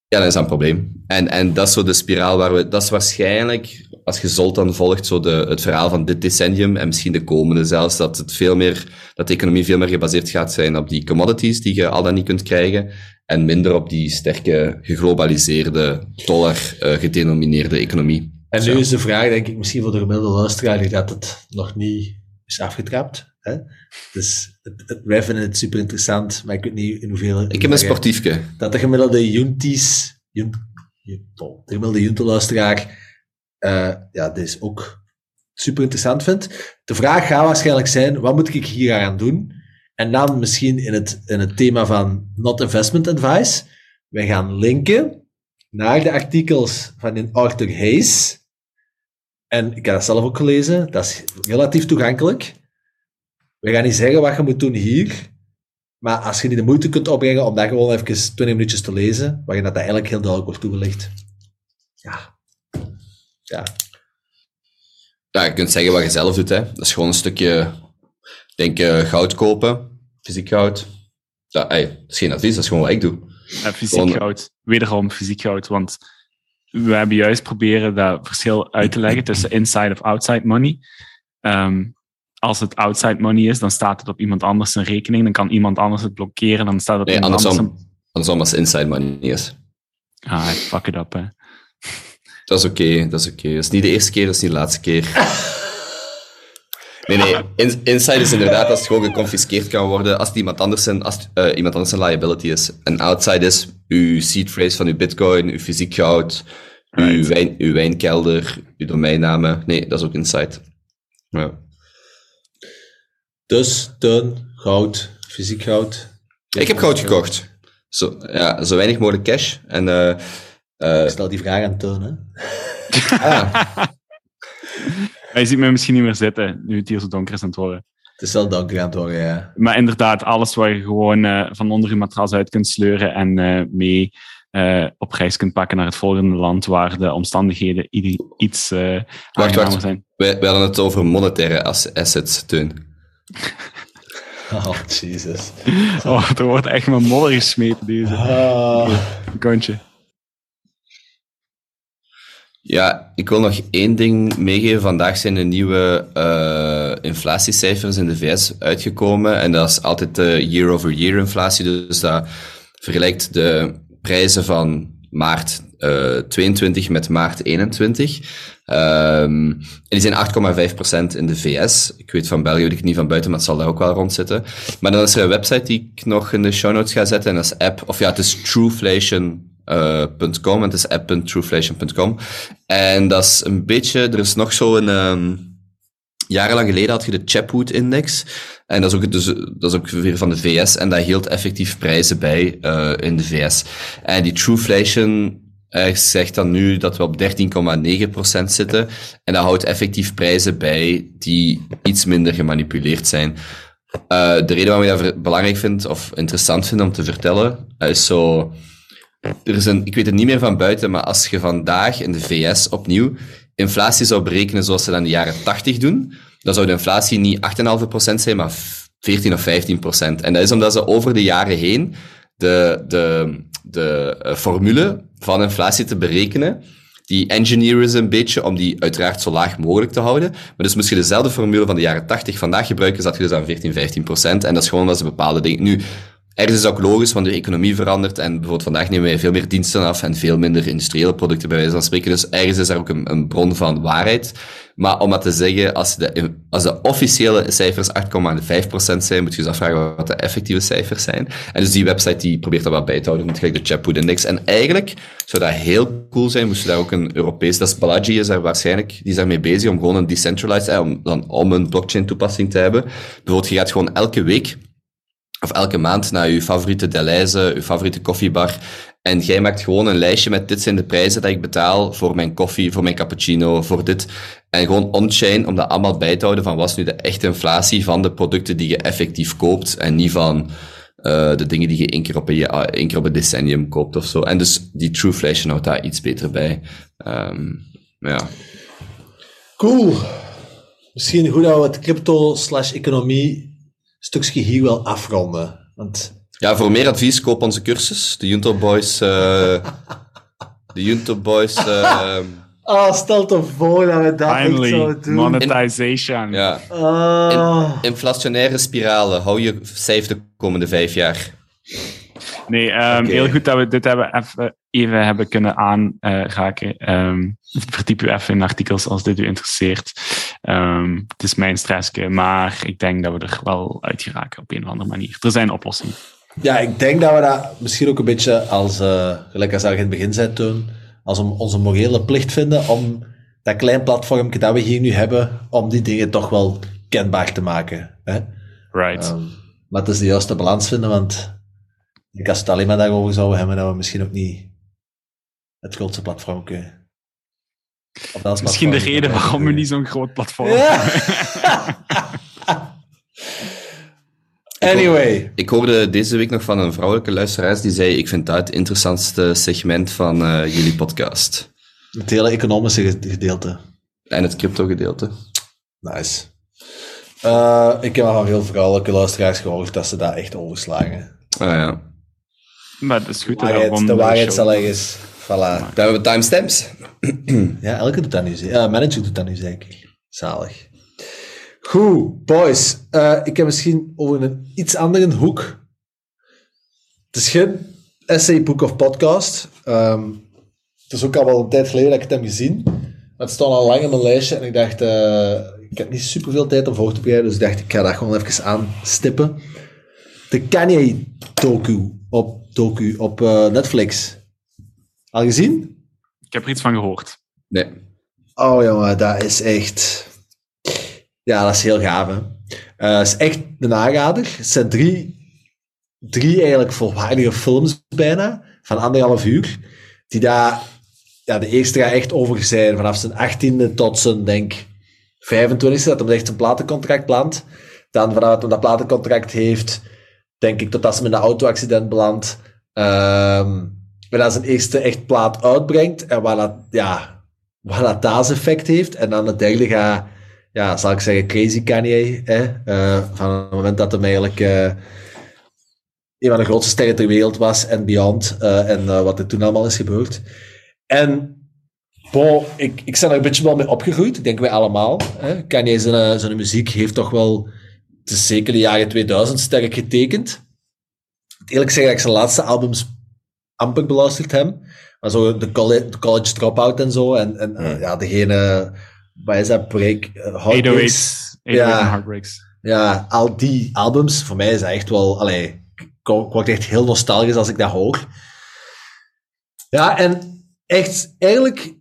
ja, dat is een probleem. En, en dat is zo de spiraal waar we, dat is waarschijnlijk, als je Zoltan volgt, zo de, het verhaal van dit decennium, en misschien de komende zelfs, dat het veel meer, dat de economie veel meer gebaseerd gaat zijn op die commodities die je al dan niet kunt krijgen, en minder op die sterke, geglobaliseerde, dollar eh, gedenomineerde economie. En nu is de vraag, denk ik, misschien voor de gemiddelde luisteraar, die dat het nog niet is afgetrapt. Hè? Dus het, het, wij vinden het super interessant, maar ik weet niet in hoeverre... Ik heb een sportiefje. Dat de gemiddelde Junties, de gemiddelde Junte-luisteraar, eh ja, dit ook super interessant vindt. De vraag gaat waarschijnlijk zijn, wat moet ik hier aan doen? En dan misschien in het, in het thema van not investment advice. Wij gaan linken naar de artikels van Arthur Hayes. En ik heb dat zelf ook gelezen. Dat is relatief toegankelijk. we gaan niet zeggen wat je moet doen hier, maar als je niet de moeite kunt opbrengen om dat gewoon even 20 minuutjes te lezen, waarin dat eigenlijk heel duidelijk wordt toegelicht. Ja. Ja. Ja, je kunt zeggen wat je zelf doet. Hè. Dat is gewoon een stukje, denk eh, goud kopen, fysiek goud. Ja, ey, dat is geen advies, dat is gewoon wat ik doe. Ja, fysiek Gewoon- goud. Wederom fysiek goud. Want we hebben juist proberen dat verschil uit te leggen tussen inside of outside money. Ehm, als het outside money is, dan staat het op iemand anders zijn rekening. Dan kan iemand anders het blokkeren. Dan staat het op Nee, iemand anders andersom, andersom als inside money is. Ah, fuck it up, hè. Dat is oké, dat is oké. Dat is niet de eerste keer, dat is niet de laatste keer. Nee, nee. In, inside is inderdaad als het gewoon geconfiskeerd kan worden als het iemand anders zijn, als eh, iemand anders een liability is. En outside is uw seed phrase van uw bitcoin, uw fysiek goud, uw, wijn, uw wijnkelder, uw domeinnamen. Nee, dat is ook inside. Ja. Dus, teun, goud, fysiek goud. Ik heb goud gekocht. Zo, ja, zo weinig mogelijk cash. En eh, eh, Ik stel die vraag aan Teun, hè. ah, Maar je ziet me misschien niet meer zitten, nu het hier zo donker is aan het worden. Het is wel donker aan het worden, ja. Maar inderdaad, alles waar je gewoon eh, van onder je matras uit kunt sleuren en eh, mee eh, op reis kunt pakken naar het volgende land waar de omstandigheden iets eh aangenamer wacht. zijn. wij, wij hadden het over monetaire ass- assets, Teun. Oh, Jesus. Oh, er wordt echt met modder gesmeten, deze Ah. kontje. Ja, ik wil nog één ding meegeven. Vandaag zijn de nieuwe eh, inflatiecijfers in de VS uitgekomen. En dat is altijd de year-over-year inflatie. Dus dat vergelijkt de prijzen van maart eh 22 met maart 21. Ehm, en die zijn 8,5% in de VS. Ik weet van België, weet ik niet van buiten, maar het zal daar ook wel rond zitten. Maar dan is er een website die ik nog in de show notes ga zetten. En dat is app, of ja, het is trueflation.com. en het is app.trueflation.com. En dat is een beetje, er is nog zo'n, ehm jarenlang geleden had je de Chapwood-index. En dat is, ook, dus, dat is ook weer van de VS. En dat hield effectief prijzen bij eh, in de VS. En die Trueflation eh, zegt dan nu dat we op 13,9% zitten. En dat houdt effectief prijzen bij die iets minder gemanipuleerd zijn. De reden waarom ik dat belangrijk vind, of interessant vind om te vertellen, is zo... Er is een, ik weet het niet meer van buiten, maar als je vandaag in de VS opnieuw inflatie zou berekenen zoals ze dat in de jaren 80 doen, dan zou de inflatie niet 8,5% zijn, maar 14 of 15%. En dat is omdat ze over de jaren heen de, de, de eh, formule van inflatie te berekenen, die engineeren ze een beetje om die uiteraard zo laag mogelijk te houden. Maar dus moest je dezelfde formule van de jaren 80 vandaag gebruiken, zat je dus aan 14, 15 procent. En dat is gewoon omdat ze bepaalde dingen... Nu, ergens is dat ook logisch, want de economie verandert. En bijvoorbeeld vandaag nemen wij veel meer diensten af en veel minder industriële producten, bij wijze van spreken. Dus ergens is daar ook een, een bron van waarheid. Maar om dat te zeggen, als de, als de officiële cijfers 8,5% zijn, moet je dus afvragen wat de effectieve cijfers zijn. En dus die website die probeert dat wat bij te houden, met gelijk de Chapwood Index. En eigenlijk zou dat heel cool zijn, moest je daar ook een Europees, dat is is daar waarschijnlijk, die is daarmee bezig om gewoon een decentralized, eh, om, dan, om een blockchain toepassing te hebben. Bijvoorbeeld, je gaat gewoon elke week of elke maand naar je favoriete Deleuze, je favoriete koffiebar. En jij maakt gewoon een lijstje met dit zijn de prijzen dat ik betaal voor mijn koffie, voor mijn cappuccino, voor dit. En gewoon on-chain om dat allemaal bij te houden van wat is nu de echte inflatie van de producten die je effectief koopt en niet van eh, de dingen die je één keer, op een, één keer op een decennium koopt of zo. En dus die Trueflation houdt daar iets beter bij. Ehm, ja. Cool. Misschien goed dat we het crypto slash economie stukje hier wel afronden. Want ja, voor meer advies koop onze cursus, de Junto Boys, eh, de Junto Boys, eh, Ah, stel te voor dat we dat echt Finally, zouden doen. monetization. ja. Ah. Inflationaire spiralen. Hou je safe de komende vijf jaar. Nee, ehm, heel goed dat we dit hebben even, even hebben kunnen aanraken. Ehm verdiep u even in artikels als dit u interesseert. Ehm, het is mijn stressje, maar ik denk dat we er wel uit geraken op een of andere manier. Er zijn oplossingen. Ja, ik denk dat we dat misschien ook een beetje als, eh, gelijk als je in het begin zei toen, als om onze morele plicht vinden om dat klein platformje dat we hier nu hebben, om die dingen toch wel kenbaar te maken. Hè? Right. Ehm, maar het is de juiste balans vinden, want ik als het alleen maar daarover zouden hebben, dat we misschien ook niet het grootste platform kunnen. Of dat is Misschien de reden waarom we niet zo'n groot platform Ja. hebben. Anyway. Ik hoorde deze week nog van een vrouwelijke luisteraar die zei: Ik vind dat het interessantste segment van eh, jullie podcast. Het hele economische ge- gedeelte. En het crypto-gedeelte. Nice. Eh, ik heb al van veel vrouwelijke luisteraars gehoord dat ze dat echt overslagen. Ah ja. Maar dat is goed. Waarheid, de waarheid show. zal ergens. Voilà. Daar hebben we timestamps. Ja, elke doet dat nu. ze- Ja, manager doet dat nu zeker. Zalig. Goed, boys. Eh, ik heb misschien over een iets andere hoek. Het is geen essay, boek of podcast. Ehm, het is ook al wel een tijd geleden dat ik het heb gezien. Maar het stond al lang in mijn lijstje en ik dacht, eh, ik heb niet superveel tijd om voor te bereiden, dus ik dacht, ik ga dat gewoon even aanstippen. De Kanye-docu op, docu op eh, Netflix. Al gezien? Ik heb er iets van gehoord. Nee. Oh jongen, dat is echt... Ja, dat is heel gaaf, hè. Eh, het is echt een aanrader. Het zijn drie, drie eigenlijk volwaardige films bijna, van anderhalf uur, die daar... Ja, de eerste gaat echt over zijn, vanaf zijn achttiende tot zijn, denk 25e, dat hij echt zijn platencontract plant. Dan vanaf hij dat platencontract heeft, denk ik, totdat ze met een auto-accident belandt. Ehm en dat zijn eerste echt plaat uitbrengt en waar dat, ja, wat dat effect heeft. En dan het derde gaat, ja, zal ik zeggen, crazy Kanye. Hè? Eh, van het moment dat hem eigenlijk eh, een van de grootste sterren ter wereld was en beyond. eh, en wat er toen allemaal is gebeurd. En bon, ik, ik ben er een beetje wel mee opgegroeid. Ik denk wij allemaal. Hè? Kanye zijn, zijn muziek heeft toch wel, het is zeker de jaren 2000 sterk getekend. Eerlijk zeggen dat ik zijn laatste albums amper beluisterd heb. Maar zo de college, de college dropout en zo. En, en eh, ja, degene, wat is dat, Break, uh, Heartbreaks. 808, 808 Ja. Heartbreaks. Ja, al die albums, voor mij is dat echt wel, allee, ik word echt heel nostalgisch als ik dat hoor. Ja, en echt, eigenlijk,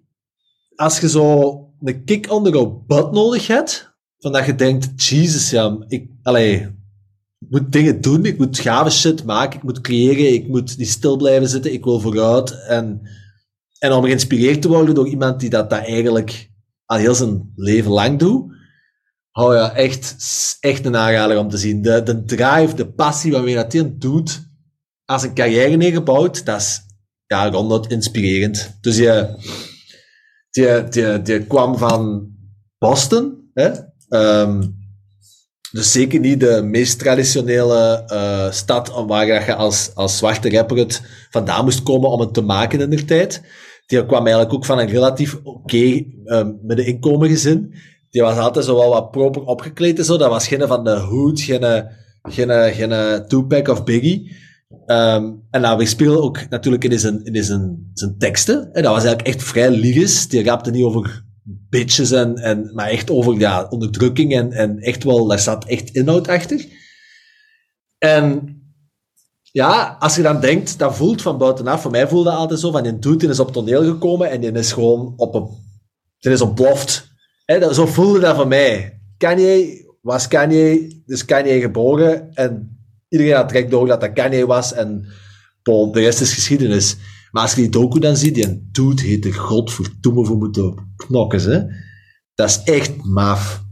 als je zo een kick on the go butt nodig hebt, van dat je denkt, Jesus, ja, ik, allee, moet dingen doen, ik moet gave shit maken, ik moet creëren, ik moet niet stil blijven zitten, ik wil vooruit. En, en om geïnspireerd te worden door iemand die dat, dat eigenlijk al heel zijn leven lang doet, Oh ja, echt, echt een aanrader om te zien. De, de drive, de passie waarmee dat hij doet, als een carrière neergebouwd, dat is ja, ronduit inspirerend. Dus je, die, die, die kwam van Boston, hè? Ehm, dus zeker niet de meest traditionele eh, stad waar dat je als, als zwarte rapper het vandaan moest komen om het te maken in de tijd. Die kwam eigenlijk ook van een relatief oké eh, middeninkomen gezin. Die was altijd zo wel wat proper opgekleed en zo. Dat was geen van de Hood, geen, geen, geen Tupac of Biggie. Ehm, en nou, we spelen ook natuurlijk in zijn, in zijn, zijn teksten. En dat was eigenlijk echt vrij lyrisch. Die rapte niet over bitches en, en, maar echt over ja, onderdrukking en, en echt wel, daar staat echt inhoud achter. En ja, als je dan denkt, dat voelt van buitenaf, voor mij voelde dat altijd zo, van die doet, die is op toneel gekomen en die is gewoon op een, die is ontploft. Hè, dat, zo voelde dat voor mij. Kanye was Kanye, dus Kanye geboren en iedereen had direct door dat dat Kanye was en de rest is geschiedenis. Maar als je die docu dan ziet, die dude heet de godverdomme voor moeten knokken, hè. Dat is echt maf.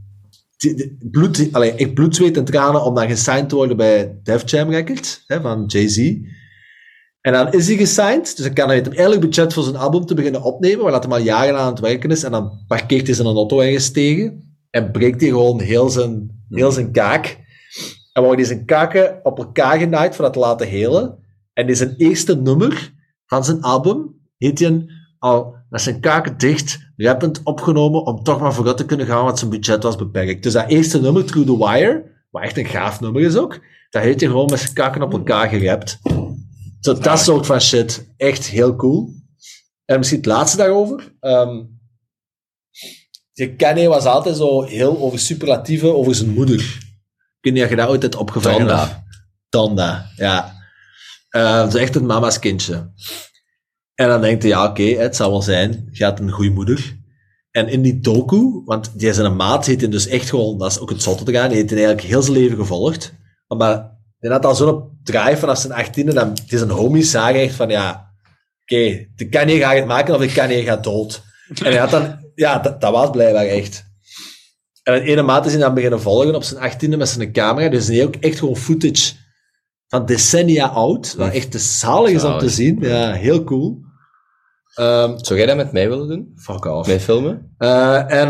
Bloed, allee, echt bloed, zweet en tranen om dan gesigned te worden bij Def Jam Records, hè, van Jay-Z. En dan is hij gesigned, dus dan kan hij met eigenlijk budget voor zijn album te beginnen opnemen, waar hij al jaren aan het werken is, en dan parkeert hij zijn auto ergens tegen, en breekt hij gewoon heel zijn, heel zijn kaak. En wordt hij zijn kaken op elkaar genaaid voor dat te laten helen. En die zijn eerste nummer van zijn album heeft hij al met zijn kaken dicht, rappend opgenomen, om toch maar vooruit te kunnen gaan, want zijn budget was beperkt. Dus dat eerste nummer, Through the Wire, wat echt een gaaf nummer is ook, dat heeft hij gewoon met zijn kaken op elkaar gerapt. Zo, dat soort van shit. Echt heel cool. En misschien het laatste daarover. Die Kanye was altijd zo heel over superlatieven over zijn moeder. Ik weet niet of je dat ooit hebt opgevangen. Tanda. Tanda, ja. Uh, is echt een mama's kindje. En dan denkt hij, ja, oké, het zal wel zijn. Had een goede moeder. En in die docu, want die zijn maat heeft hij dus echt gewoon, dat is ook het zotte te gaan, die heeft hij eigenlijk heel zijn leven gevolgd. Maar hij had al zo'n drive vanaf zijn achttiende, dat die zijn homies zagen echt van, ja, oké, de Kanye gaat het maken of de Kanye gaat dood. En hij had dan, ja, dat, dat was blijkbaar echt. En een ene maat is hij dan beginnen volgen op zijn achttiende met zijn camera. Dus hij ook echt gewoon footage van decennia oud. Wat echt te zalig is om te zien. Ja, heel cool. Ehm, Zou jij dat met mij willen doen? fuck off. Mij filmen? Eh, en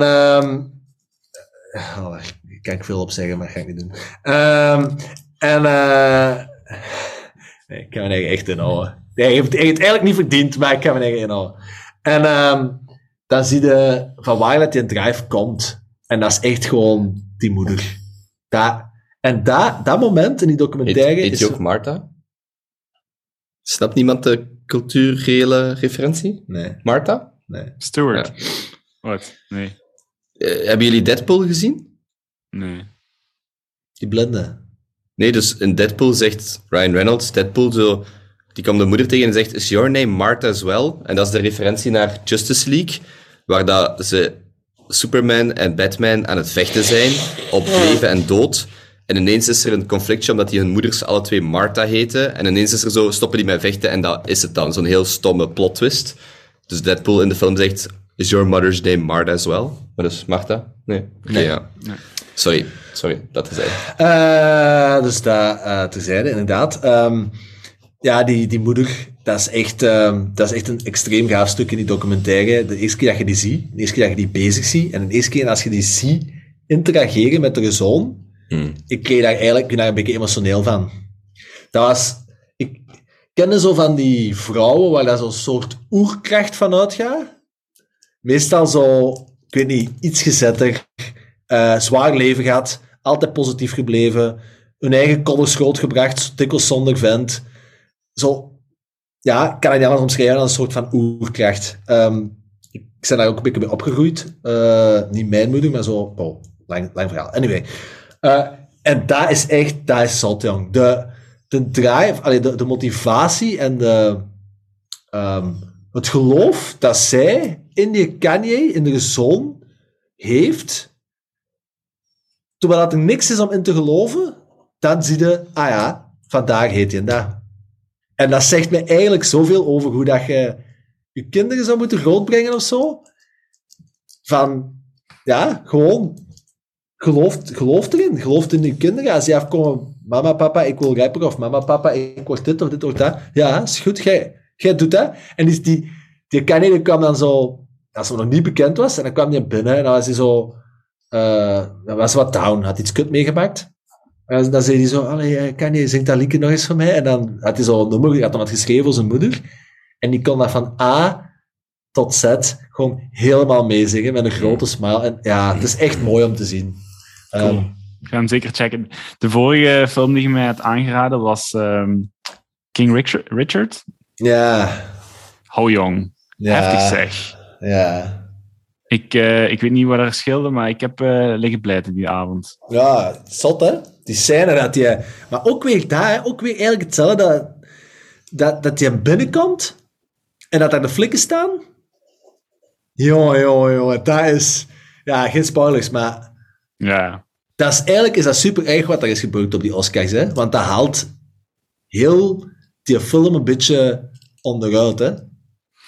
oh, daar kan ik veel op zeggen, maar dat ga ik niet doen. Ehm, en eh nee, ik kan mijn eigen echt inhouden. Nee, je hebt het eigenlijk niet verdiend, maar ik kan mijn eigen inhouden. En dan zie je van waar dat een drive komt. En dat is echt gewoon die moeder. Dat, en dat, dat moment in die documentaire heet is... je ook Martha? Snapt niemand de culturele referentie? Nee, Martha? nee. Stewart. Wat? Nee. Eh, hebben jullie Deadpool gezien? Nee. Die blinde. Nee, dus in Deadpool zegt Ryan Reynolds, Deadpool zo, die komt de moeder tegen en zegt, is your name Martha as well? En dat is de referentie naar Justice League, waar dat ze Superman en Batman aan het vechten zijn op leven en dood. En ineens is er een conflictje omdat die hun moeders alle twee Martha heten. En ineens is er zo, stoppen die met vechten en dat is het dan. Zo'n heel stomme plot twist. Dus Deadpool in de film zegt, is your mother's name Martha as well? Maar dus Martha? Nee. Oké, ja. Nee. Sorry, sorry, dat is eigenlijk. Eh, dus dat eh terzijde, inderdaad. Ehm, ja, die, die moeder, dat is, echt, ehm, dat is echt een extreem gaaf stuk in die documentaire. De eerste keer dat je die ziet, de eerste keer dat je die bezig ziet, en de eerste keer als je die ziet interageren met de zoon, Hmm. ik kreeg daar eigenlijk daar een beetje emotioneel van. Dat was... Ik kende zo van die vrouwen waar daar zo'n soort oerkracht van uitgaat. Meestal zo, ik weet niet, iets gezetter, eh, zwaar leven gehad, altijd positief gebleven, hun eigen kodders grootgebracht, dikwijls zonder vent. Zo, ja, kan het niet anders omschrijven dan een soort van oerkracht. Ehm, ik ben daar ook een beetje mee opgegroeid. Eh, niet mijn moeder, maar zo, oh, lang, lang verhaal. Anyway. Eh, en dat is echt, dat is. De, de drive, allee, de, motivatie en de, ehm, het geloof dat zij in die Kanye, in de zoon, heeft, terwijl dat er niks is om in te geloven, dan zie je, ah ja, vandaag heet en dat. En dat zegt me eigenlijk zoveel over hoe dat je je kinderen zou moeten grootbrengen of zo. Van, ja, gewoon geloof, geloof erin. Geloof in je kinderen. Als die afkomen, mama, papa, ik wil rapper, of mama, papa, ik word dit of dit of dat. Ja, is goed, jij, jij doet dat. En dus die, die Kanye die kwam dan zo, als hij nog niet bekend was, en dan kwam hij binnen en dan was hij zo, dan was wat down, had iets kut meegemaakt. En dan- dan zei hij zo, allee, eh, Kanye, zingt dat liedje nog eens voor mij? En dan had hij zo een nummer, hij had hem wat geschreven voor zijn moeder. En die kon dat van A tot Z gewoon helemaal meezingen met een grote smile. En ja, het is echt mooi om te zien. Ehm, Ik ga hem zeker checken. De vorige film die je mij had aangeraden was ehm, King Richard. Richard? ja, Hou jong. ja, Heftig zeg. Ja, Ik, eh, ik weet niet wat er scheelde, maar ik heb eh, liggen blijten die avond. ja, zot hè? Die scène dat je... Maar ook weer daar, ook weer eigenlijk hetzelfde. Dat, dat, dat je binnenkomt en dat daar de flikken staan. Jongen, jongen, jongen, dat is... Ja, geen spoilers, maar Ja. Dat is, eigenlijk is dat super erg wat er is gebeurd op die Oscars, hè? Want dat haalt heel die film een beetje onderuit, hè?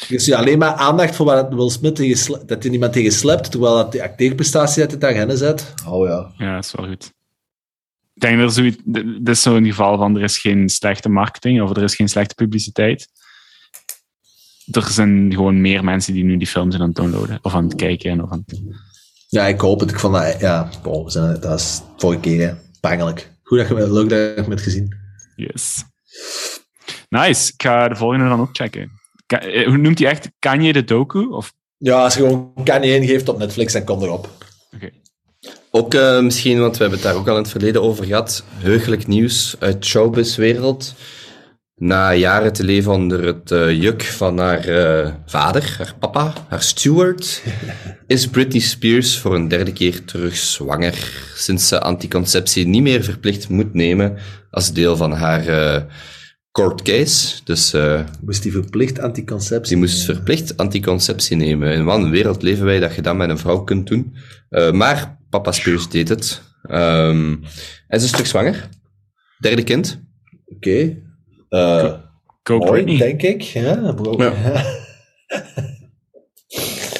Dus ja, alleen maar aandacht voor wat Will Smith tegen dat hij niemand tegen slept, terwijl dat die acteerprestatie dat hij daarin zet. Oh ja. ja, dat is wel goed. Ik denk dat er zoiets... Dit is zo'n geval van er is geen slechte marketing of er is geen slechte publiciteit. Er zijn gewoon meer mensen die nu die film zijn aan het downloaden. Of aan het kijken. Of aan het... Ja, ik hoop het. Ik vond dat, ja, wow, we zijn, dat is vorige keer, hè. Pijnlijk. Goed dat je leuk dat je het hebt gezien. Yes. Nice. Ik ga de volgende dan ook checken. Ka- eh, hoe noemt hij echt? Kanye de docu? Of... Ja, als je gewoon Kanye ingeeft op Netflix, dan komt erop. Oké. Ook eh, misschien, want we hebben het daar ook al in het verleden over gehad, heugelijk nieuws uit showbizwereld. Na jaren te leven onder het eh, juk van haar eh, vader, haar papa, haar steward, is Britney Spears voor een derde keer terug zwanger, sinds ze anticonceptie niet meer verplicht moet nemen als deel van haar eh, court case. Dus Moest die verplicht anticonceptie? ze moest verplicht anticonceptie nemen. In wat een wereld leven wij dat je dat met een vrouw kunt doen. Maar papa Spears deed het. Ehm, en ze is terug zwanger. Derde kind. Oké. Go mooi, Britney. denk ik. Ja, bro. Ja.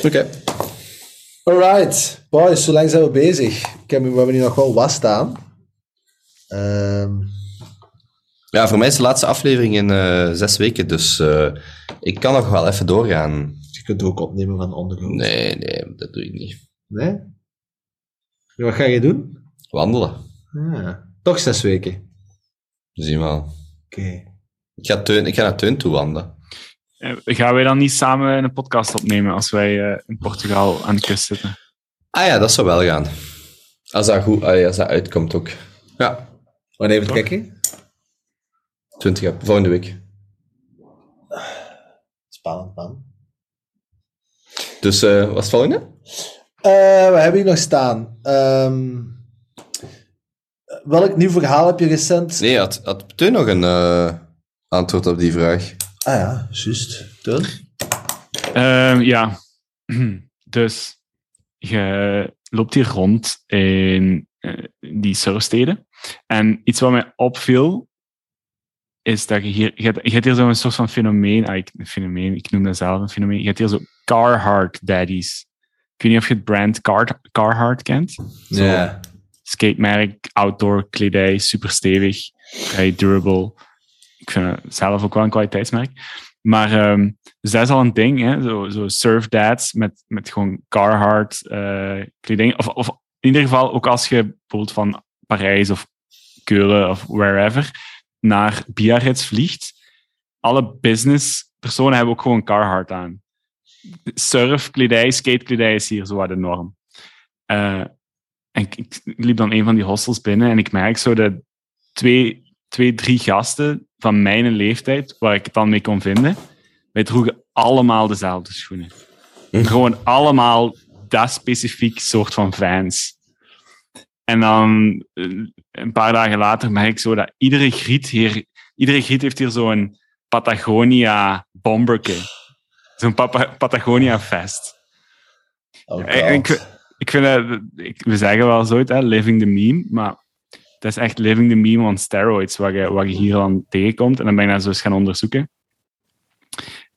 Oké. Alright, boys, zo lang zijn we bezig. Ik heb, we hebben hier nog wel wat staan. Ehm, Ja, voor mij is de laatste aflevering in eh, zes weken, dus eh, ik kan nog wel even doorgaan. je kunt ook opnemen van ondergrond. Nee, nee, dat doe ik niet. Nee? Wat ga je doen? Wandelen. Ja, toch zes weken. Oké. Zien we wel. Ik ga, teun, ik ga naar Teun toe wandelen. Eh, gaan wij dan niet samen een podcast opnemen als wij eh, in Portugal aan de kust zitten? Ah ja, dat zou wel gaan. Als dat, goed, als dat uitkomt ook. Ja, Wanneer even kijken? 20 ap- volgende week. Spannend, man. Dus eh wat is het volgende? Eh, wat heb ik nog staan? Ehm, welk nieuw verhaal heb je recent? Nee, had, had Teun nog een eh, antwoord op die vraag? Ah ja, juist. Ehm, ja, dus je loopt hier rond in eh, die surfsteden. En iets wat mij opviel, is dat je hier... Je hebt, je hebt hier zo'n soort van fenomeen, ah, ik, een fenomeen, ik noem dat zelf een fenomeen. Je hebt hier zo Carhartt daddies. Ik weet niet of je het brand Car, Carhartt kent. Ja. skatemerk, outdoor kledij, super stevig, vrij durable. Ik vind het zelf ook wel een kwaliteitsmerk. Maar ehm, dus dat is al een ding, hè? Zo, zo surf dads met, met gewoon Carhartt eh, kleding. Of, of in ieder geval ook als je bijvoorbeeld van Parijs of Keulen of wherever naar Biarritz vliegt. Alle business personen hebben ook gewoon Carhartt aan. Surfkledij, skatekledij is hier zo de norm. Eh, en ik, ik liep dan een van die hostels binnen en ik merk zo dat twee, twee drie gasten van mijn leeftijd, waar ik het dan mee kon vinden, wij droegen allemaal dezelfde schoenen. Gewoon allemaal dat specifiek soort van fans. En dan eh, een paar dagen later merk ik zo dat iedere griet hier, iedere griet heeft hier zo'n Patagonia bomberke. Zo'n Patagonia vest. Oh, En ik, ik vind dat, ik, we zeggen wel zoiets, hè, living the meme, maar dat is echt living the meme on steroids, wat je, hier dan tegenkomt. En dan ben ik dat zo eens gaan onderzoeken.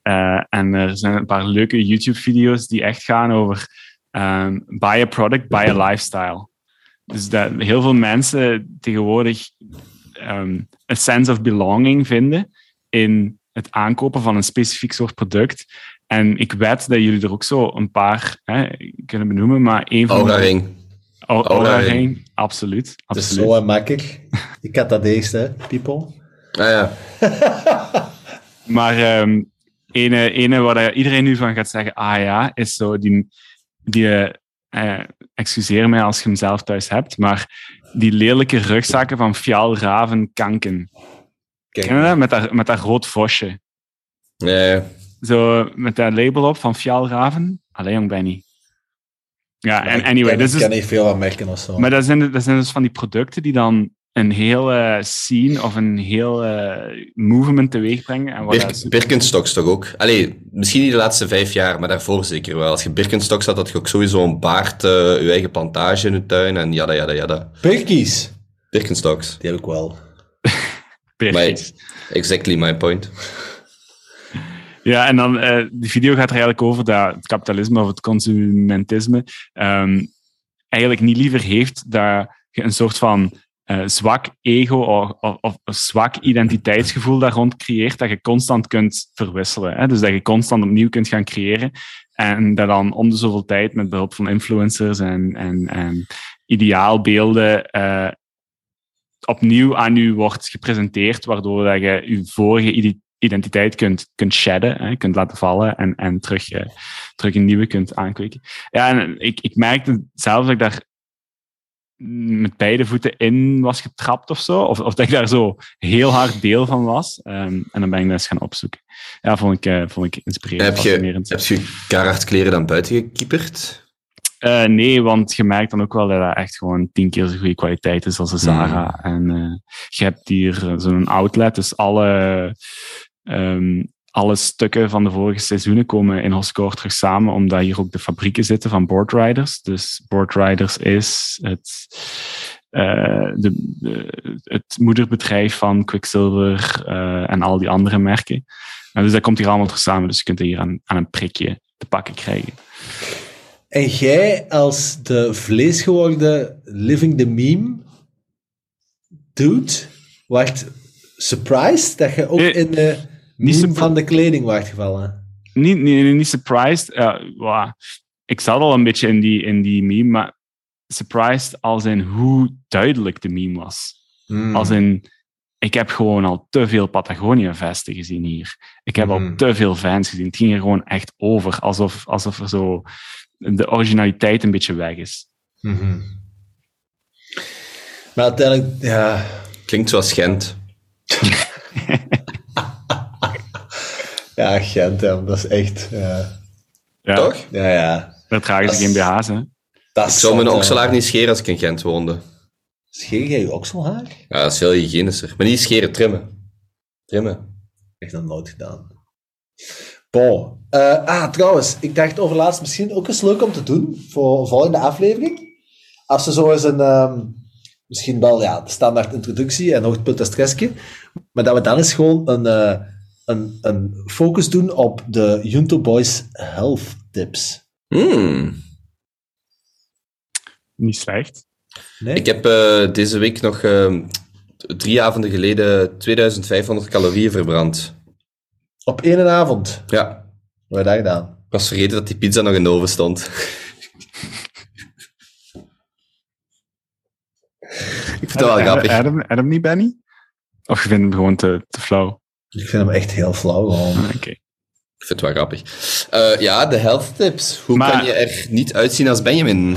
Eh, en er zijn een paar leuke YouTube-video's die echt gaan over ehm, buy a product, buy a lifestyle. Dus dat heel veel mensen tegenwoordig ehm, een sense of belonging vinden in het aankopen van een specifiek soort product. En ik weet dat jullie er ook zo een paar hè, kunnen benoemen, maar één van Aura de... ring. Aura ring. ring. Absoluut. Het is absoluut. zo makkelijk. Ik had dat hè, people. Ah ja. Maar ehm ene, ene waar iedereen nu van gaat zeggen, ah ja, is zo die, die eh, excuseer mij als je hem zelf thuis hebt, maar die lelijke rugzakken van Fjal Raven Kanken. Kijk, Ken je dat? Met dat, met dat rood vosje. Ja, ja. Zo met dat label op van Fjal Raven. Allee, jong Benny. Ja, en anyway, ik dus ken is, niet veel van merken of zo. maar dat zijn, dat zijn dus van die producten die dan een hele scene of een heel eh, movement teweeg brengen. En wat dat Bir is- Birkenstocks toch ook? Allee, misschien niet de laatste vijf jaar, maar daarvoor zeker wel. Als je Birkenstocks had, had je ook sowieso een baard, eh, je eigen plantage in je tuin en jada, jada, jada. Birkies. Birkenstocks. Die heb ik wel. Birkies. Exactly my point. Ja, en dan, eh die video gaat er eigenlijk over dat het kapitalisme of het consumentisme ehm, eigenlijk niet liever heeft dat je een soort van eh, zwak ego of, of, zwak identiteitsgevoel daar rond creëert, dat je constant kunt verwisselen. Hè? Dus dat je constant opnieuw kunt gaan creëren en dat dan om de zoveel tijd met behulp van influencers en, en, en ideaalbeelden eh, opnieuw aan u wordt gepresenteerd, waardoor dat je je vorige identiteit kunt, kunt shedden, hè, kunt laten vallen en, en terug, eh, terug een nieuwe kunt aankweken. Ja, en ik, ik merkte zelf dat ik daar met beide voeten in was getrapt of zo, of, of dat ik daar zo heel hard deel van was. Ehm, en dan ben ik dat eens gaan opzoeken. Ja, vond ik, eh, vond ik inspirerend, Heb je, heb je Carhartt kleren dan buiten gekieperd? Eh, nee, want je merkt dan ook wel dat dat echt gewoon tien keer zo goede kwaliteit is als een Zara. En je hebt hier zo'n outlet, dus alle, ehm, alle stukken van de vorige seizoenen komen in Hoscore terug samen, omdat hier ook de fabrieken zitten van Boardriders. Dus Boardriders is het, eh, de, de- het moederbedrijf van Quicksilver eh, en al die andere merken. En dus dat komt hier allemaal terug samen, dus je kunt hier aan, aan een prikje te pakken krijgen. En jij als de vleesgeworden living the meme dude, wacht, surprised dat je ook in de niet meme van de kleding wacht gevallen? Niet, niet, niet surprised. Ja, wa- ik zat al een beetje in die, in die meme, maar surprised als in hoe duidelijk de meme was. Hmm. Als in, ik heb gewoon al te veel Patagonia-vesten gezien hier. Ik heb al te veel fans gezien. Het ging er gewoon echt over, alsof, alsof er zo de originaliteit een beetje weg is. Mhm. Maar uiteindelijk, ja, Klinkt zoals Gent. ja Gent, hè, dat is echt, ja, Ja, Toch? ja, ja. Daar dragen Dat ze geen BH's, hè. Dat Ik zou mijn okselaar niet scheren als ik in Gent woonde. Scheer jij je okselhaar? Ja, dat is veel hygiënischer. Maar niet scheren, trimmen. Trimmen. Echt nog nooit gedaan. Bon. Eh, ah, trouwens, ik dacht over laatst misschien ook eens leuk om te doen voor de volgende aflevering. Als ze zo eens een, ehm, misschien wel ja, de standaard introductie en hoogtepunt en stressje, maar dat we dan eens gewoon een, eh, een, een focus doen op de Junto Boys health tips. Hmm. Niet slecht. Nee? Ik heb eh, deze week nog eh, drie avonden geleden 2500 calorieën verbrand. Op één avond. Ja, Wat heb je dat gedaan? ik was vergeten dat die pizza nog in de oven stond. ik vind dat wel Adam, grappig. Adam, Adam niet, Benny? Of je vindt hem gewoon te, te flauw? Ik vind hem echt heel flauw. Gewoon. Ah, Oké. Ik vind het wel grappig. Eh, ja, de health tips. Hoe Maar- kan je er niet uitzien als Benjamin?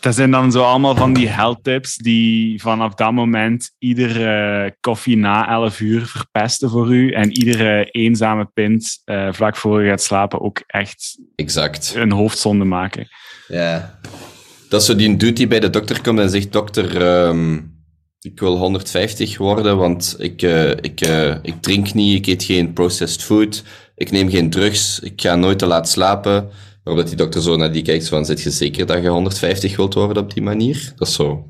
Dat zijn dan zo allemaal van die health tips die vanaf dat moment iedere koffie na 11 uur verpesten voor u en iedere eenzame pint eh, vlak voor je gaat slapen ook echt Exact. een hoofdzonde maken. Ja. Dat is zo die dude die bij de dokter komt en zegt: Dokter, ehm, ik wil 150 worden, want ik, eh, ik, eh, ik drink niet, ik eet geen processed food, ik neem geen drugs, ik ga nooit te laat slapen. Waarop die dokter zo naar die kijkt van, zit je zeker dat je 150 wilt worden op die manier? Dat is zo.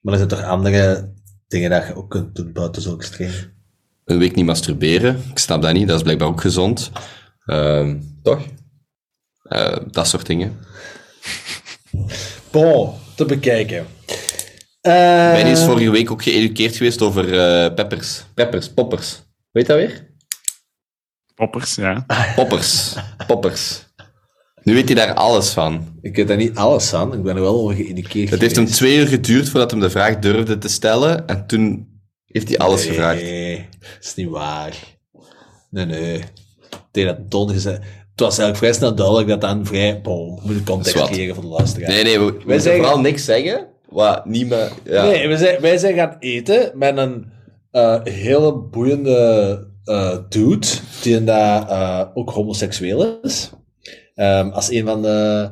Maar er zijn toch andere dingen dat je ook kunt doen buiten zo extreem? Een week niet masturberen, ik snap dat niet, dat is blijkbaar ook gezond. Ehm, toch? Eh, dat soort dingen. Bon, te bekijken. Eh, Benny is vorige week ook geëduceerd geweest over eh, peppers. Peppers, poppers. Weet dat weer? Poppers, ja. Poppers. Poppers. Nu weet hij daar alles van. Ik weet daar niet alles aan, ik ben er wel over geïndiceerd. Het heeft hem twee uur geduurd voordat hij de vraag durfde te stellen. En toen heeft hij alles gevraagd. Nee, dat is niet waar. Nee, nee. Tegen dat Don gezegd. Het was eigenlijk vrij snel duidelijk dat dan vrij. Bon, we moeten context creëren voor de luisteraar. Nee, nee, we, we moeten zeggen- vooral niks zeggen. Wat niet meer... Ja. Nee, wij zijn, wij zijn gaan eten met een eh, hele boeiende eh, dude, die inderdaad eh, ook homoseksueel is. Ehm, als een van de,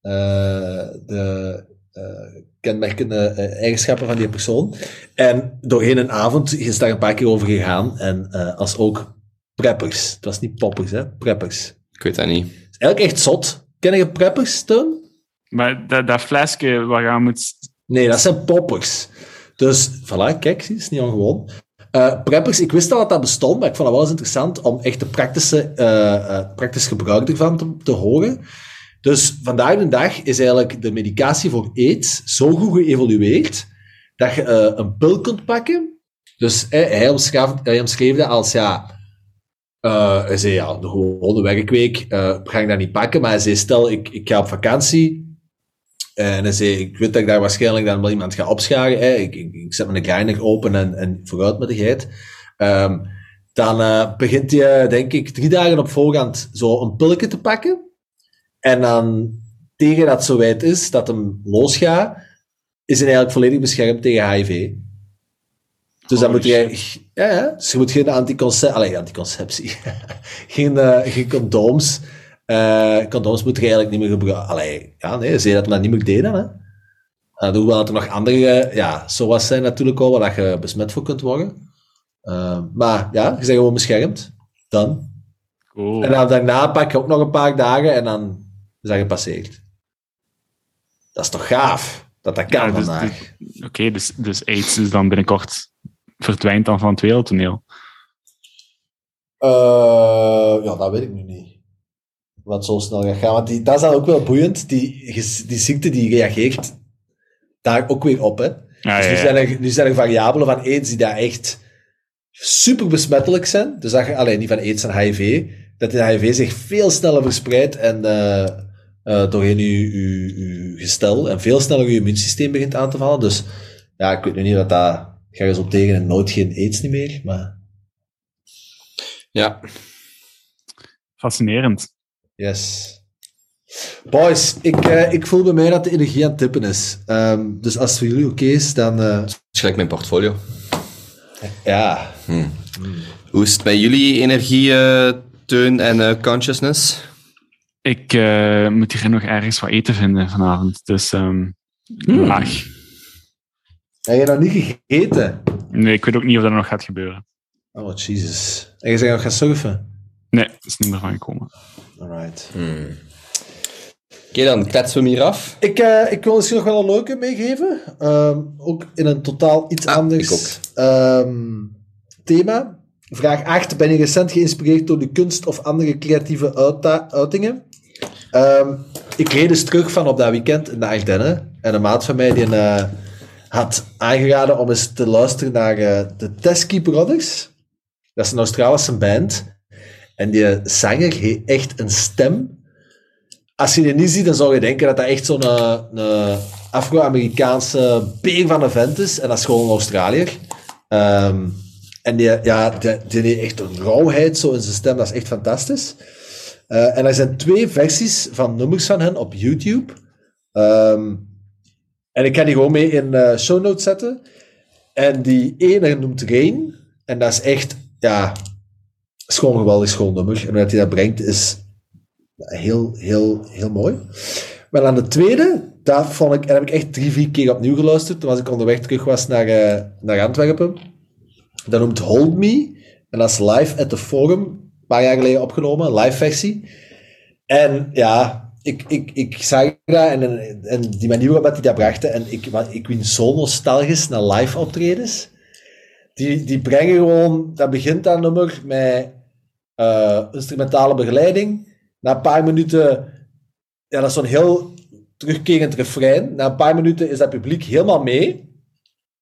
eh, de eh, kenmerkende eh, eigenschappen van die persoon. En doorheen een avond is daar een paar keer over gegaan. En eh, als ook preppers. Het was niet poppers, hè? Preppers. Ik weet dat niet. Het is eigenlijk echt zot. Ken je preppers, Toon? Maar dat, dat flesje waar je aan moet... Nee, dat zijn poppers. Dus, voilà, kijk, zie, is niet ongewoon. Eh preppers, ik wist al dat dat bestond, maar ik vond het wel eens interessant om echt de praktische, eh, praktisch gebruik ervan te, horen. Dus vandaag de dag is eigenlijk de medicatie voor aids zo goed geëvolueerd dat je een pil kunt pakken. Dus hij, omschreef, hij dat als, ja, hij zei, ja, de gewone werkweek eh, ga ik dat niet pakken, maar hij zei, stel, ik, ik ga op vakantie, en hij zei, ik weet dat ik daar waarschijnlijk dan wel iemand ga opscharen. Hè. Ik, ik, ik zet mijn open en, en vooruit met de geit. Ehm, dan eh, begint hij, eh, denk ik, drie dagen op voorhand zo een pilletje te pakken. En dan, tegen dat het zo wijd is, dat hem losgaat, is hij eigenlijk volledig beschermd tegen HIV. Dus dan moet je, ja, ja, dus je moet geen anticonceptie, allee, anticonceptie, geen, eh, geen condooms, eh, condooms moet je eigenlijk niet meer gebruiken. Allee, ja, nee, je dat we dat niet meer deden, hè? Uh, hoewel dat er nog andere, ja, zoals zijn natuurlijk al, waar je besmet voor kunt worden. Uh, maar ja, je bent gewoon beschermd. Dan. Cool. En dan daarna pak je ook nog een paar dagen en dan is dat gepasseerd. Dat is toch gaaf? Dat dat kan Ja, dus- vandaag. Oké, dus, dus AIDS is dan binnenkort verdwijnt dan van het wereldtoneel. Eh, ja, dat weet ik nu niet. Wat zo snel gaat gaan. Want die, dat is dan ook wel boeiend. Die, die ziekte die reageert daar ook weer op. Hè. Ja, dus ja, nu ja. zijn, er, nu zijn er variabelen van aids die daar echt super besmettelijk zijn. Dus dat je, alleen niet van aids en HIV, dat die HIV zich veel sneller verspreidt en eh eh, doorheen je, je, je gestel en veel sneller je immuunsysteem begint aan te vallen. Dus ja, ik weet nu niet wat dat gaat resulteren in nooit geen aids niet meer, maar Ja. Ah, Fascinerend. Yes. Boys, ik, eh, ik voel bij mij dat de energie aan het tippen is. Ehm, dus als het voor jullie oké is, dan eh, Dat is gelijk mijn portfolio. ja. Hoe is het met jullie energie, eh, teun en eh, consciousness? Ik eh, moet hier nog ergens wat eten vinden vanavond. Dus ehm laag. Heb je nog niet gegeten? Nee, ik weet ook niet of dat nog gaat gebeuren. Oh, Jesus. En je zegt nog gaan surfen? Nee, dat is niet meer van gekomen. Alright. Oké, dan kletsen we hem hier af. Ik, eh, ik wil misschien nog wel een leuke meegeven. Ehm, ook in een totaal iets Ah, anders ehm, thema. Vraag 8. Ben je recent geïnspireerd door de kunst of andere creatieve uitingen? Ehm, ik reed dus terug van op dat weekend in de Ardennen. En een maat van mij die eh, had aangeraden om eens te luisteren naar eh, de Teskey Brothers. Dat is een Australische band. En die zanger heeft echt een stem als je die niet ziet, dan zou je denken dat dat echt zo'n eh, Afro-Amerikaanse beer van een vent is. En dat is gewoon een Australiër. Ehm, en die, ja, die, die heeft echt een rauwheid in zijn stem. Dat is echt fantastisch. Eh, en er zijn twee versies van nummers van hen op YouTube. Ehm, en ik kan die gewoon mee in de show notes zetten. En die ene noemt Rain. En dat is echt, ja, is gewoon een geweldig schoon nummer. En wat hij dat brengt is heel, heel, heel mooi. Maar aan de tweede, daar vond ik, en heb ik echt drie, vier keer opnieuw geluisterd, toen als ik onderweg terug was naar, eh, naar Antwerpen. Dat noemt Hold Me, en dat is live at the Forum, een paar jaar geleden opgenomen, live versie. En ja, ik, ik, ik zag dat en, en, die manier waarop die dat brachten, en ik, ik ben zo nostalgisch naar live optredens. Die, die brengen gewoon, dat begint dat nummer met eh, instrumentale begeleiding. Na een paar minuten, ja, dat is zo'n heel terugkerend refrein. Na een paar minuten is dat publiek helemaal mee.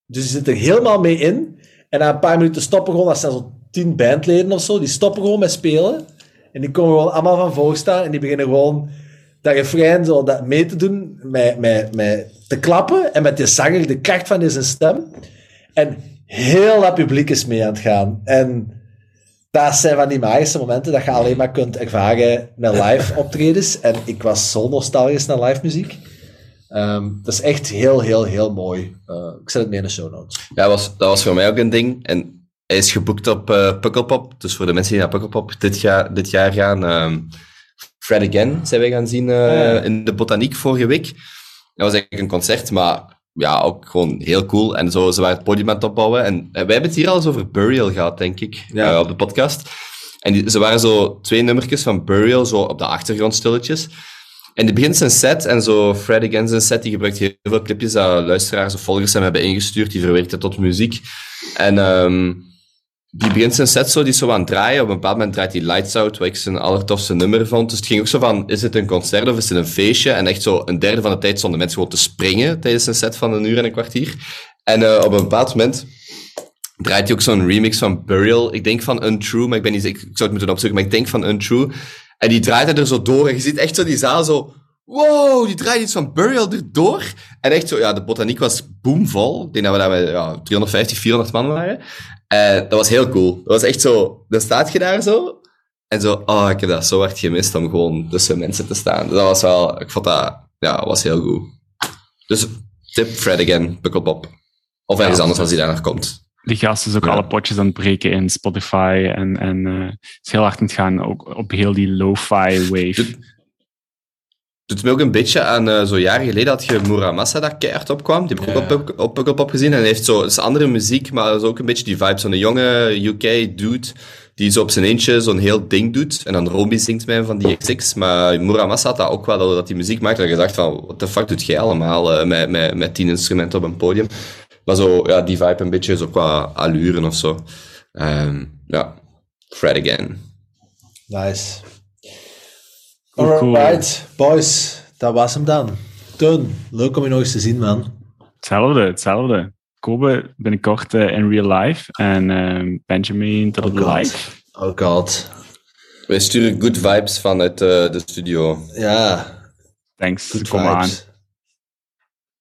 Dus die zit er helemaal mee in. En na een paar minuten stoppen gewoon, dat zijn zo'n tien bandleden of zo, die stoppen gewoon met spelen. En die komen gewoon allemaal van voor staan en die beginnen gewoon dat refrein zo dat mee te doen, met, met, met te klappen en met de zanger, de kracht van zijn stem. En heel dat publiek is mee aan het gaan. En dat zijn van die magische momenten dat je alleen maar kunt ervaren met live optredens. En ik was zo nostalgisch naar live muziek. Ehm, dat is echt heel, heel, heel mooi. Eh, ik zet het mee in de show notes. Ja, was, dat was voor mij ook een ding. En hij is geboekt op eh Pukkelpop. Dus voor de mensen die naar Pukkelpop dit, jaar dit jaar gaan... ehm Fred Again zijn wij gaan zien eh, ja. in de Botaniek vorige week. Dat was eigenlijk een concert, maar ja, ook gewoon heel cool. En zo, ze waren het podium aan het opbouwen. En eh, wij hebben het hier al eens over Burial gehad, denk ik, Ja. eh, op de podcast. En die, ze waren zo twee nummertjes van Burial, zo op de achtergrond stilletjes. En die begint zijn set, en zo Fred Again zijn set, die gebruikt heel veel clipjes dat luisteraars of volgers hem hebben ingestuurd, die verwerkt het tot muziek. En ehm, die begint zijn set zo, die zo aan het draaien. Op een bepaald moment draait hij Lights Out, wat ik zijn allertofste nummer vond. Dus het ging ook zo van, is het een concert of is het een feestje? En echt zo, een derde van de tijd stonden mensen gewoon te springen tijdens een set van een uur en een kwartier. En eh, op een bepaald moment draait hij ook zo'n remix van Burial. Ik denk van Untrue, maar ik ben niet zeker, ik zou het moeten opzoeken, maar ik denk van Untrue. En die draait er zo door en je ziet echt zo die zaal zo... Wow, die draait iets van Burial erdoor. En echt zo, ja, de botaniek was boomvol. Ik denk dat we daar ja, 350, 400 man waren. En dat was heel cool. Dat was echt zo, dan staat je daar zo. En zo, oh, ik heb dat zo hard gemist om gewoon tussen mensen te staan. Dat was wel, ik vond dat, ja, was heel goed. Dus tip Fred again, Pukkelpop. Of ergens Ja, anders als hij daar nog komt. Die gast is ook Ja. alle potjes aan het breken in Spotify en, en eh, is heel hard aan het gaan ook op heel die lo-fi wave. Doet me ook een beetje aan, eh, zo jaren geleden had je Muramasa dat keihard opkwam. Die heb ik ook op, Puk- op Pukkelpop gezien. En hij heeft zo, is andere muziek, maar dat is ook een beetje die vibe. Zo'n jonge UK-dude die zo op zijn eentje zo'n heel ding doet. En dan Romy zingt mij van die XX. Maar Muramasa had dat ook wel, dat hij muziek maakt. En je dacht van, what the fuck doet jij allemaal eh, met, met, met tien instrumenten op een podium? Maar zo, ja, die vibe een beetje, zo qua allure of zo. Ehm, ja, Fred again. Nice. Cool, cool. Alright, boys, dat was hem dan. Toen, leuk om je nog eens te zien, man. Hetzelfde, hetzelfde. Kobe binnenkort eh, in real life en ehm, Benjamin tot Oh op god. live. Oh god. Wij sturen good vibes vanuit eh, de studio. Ja, Thanks, good kom aan.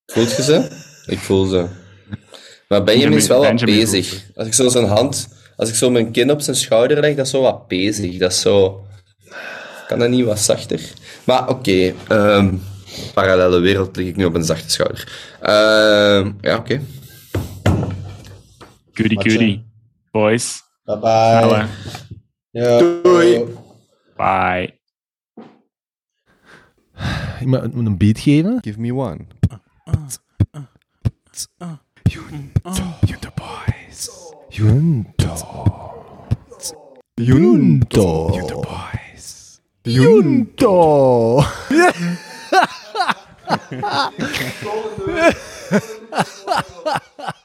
Voelt je ze? Ik voel ze. Maar Benjamin is wel wat Benjamin bezig. Als ik zo zijn hand, als ik zo mijn kin op zijn schouder leg, dat is zo wat bezig. Dat is zo... Kan dat niet wat zachter? Maar oké, ehm, parallele wereld lig ik nu op een zachte schouder. Ehm, ja, oké. Goody Matje. goody. Boys, Bye bye. Doei. Bye. Ik moet een beat geven. Give me one. Junto. Junto. Junto. Junto.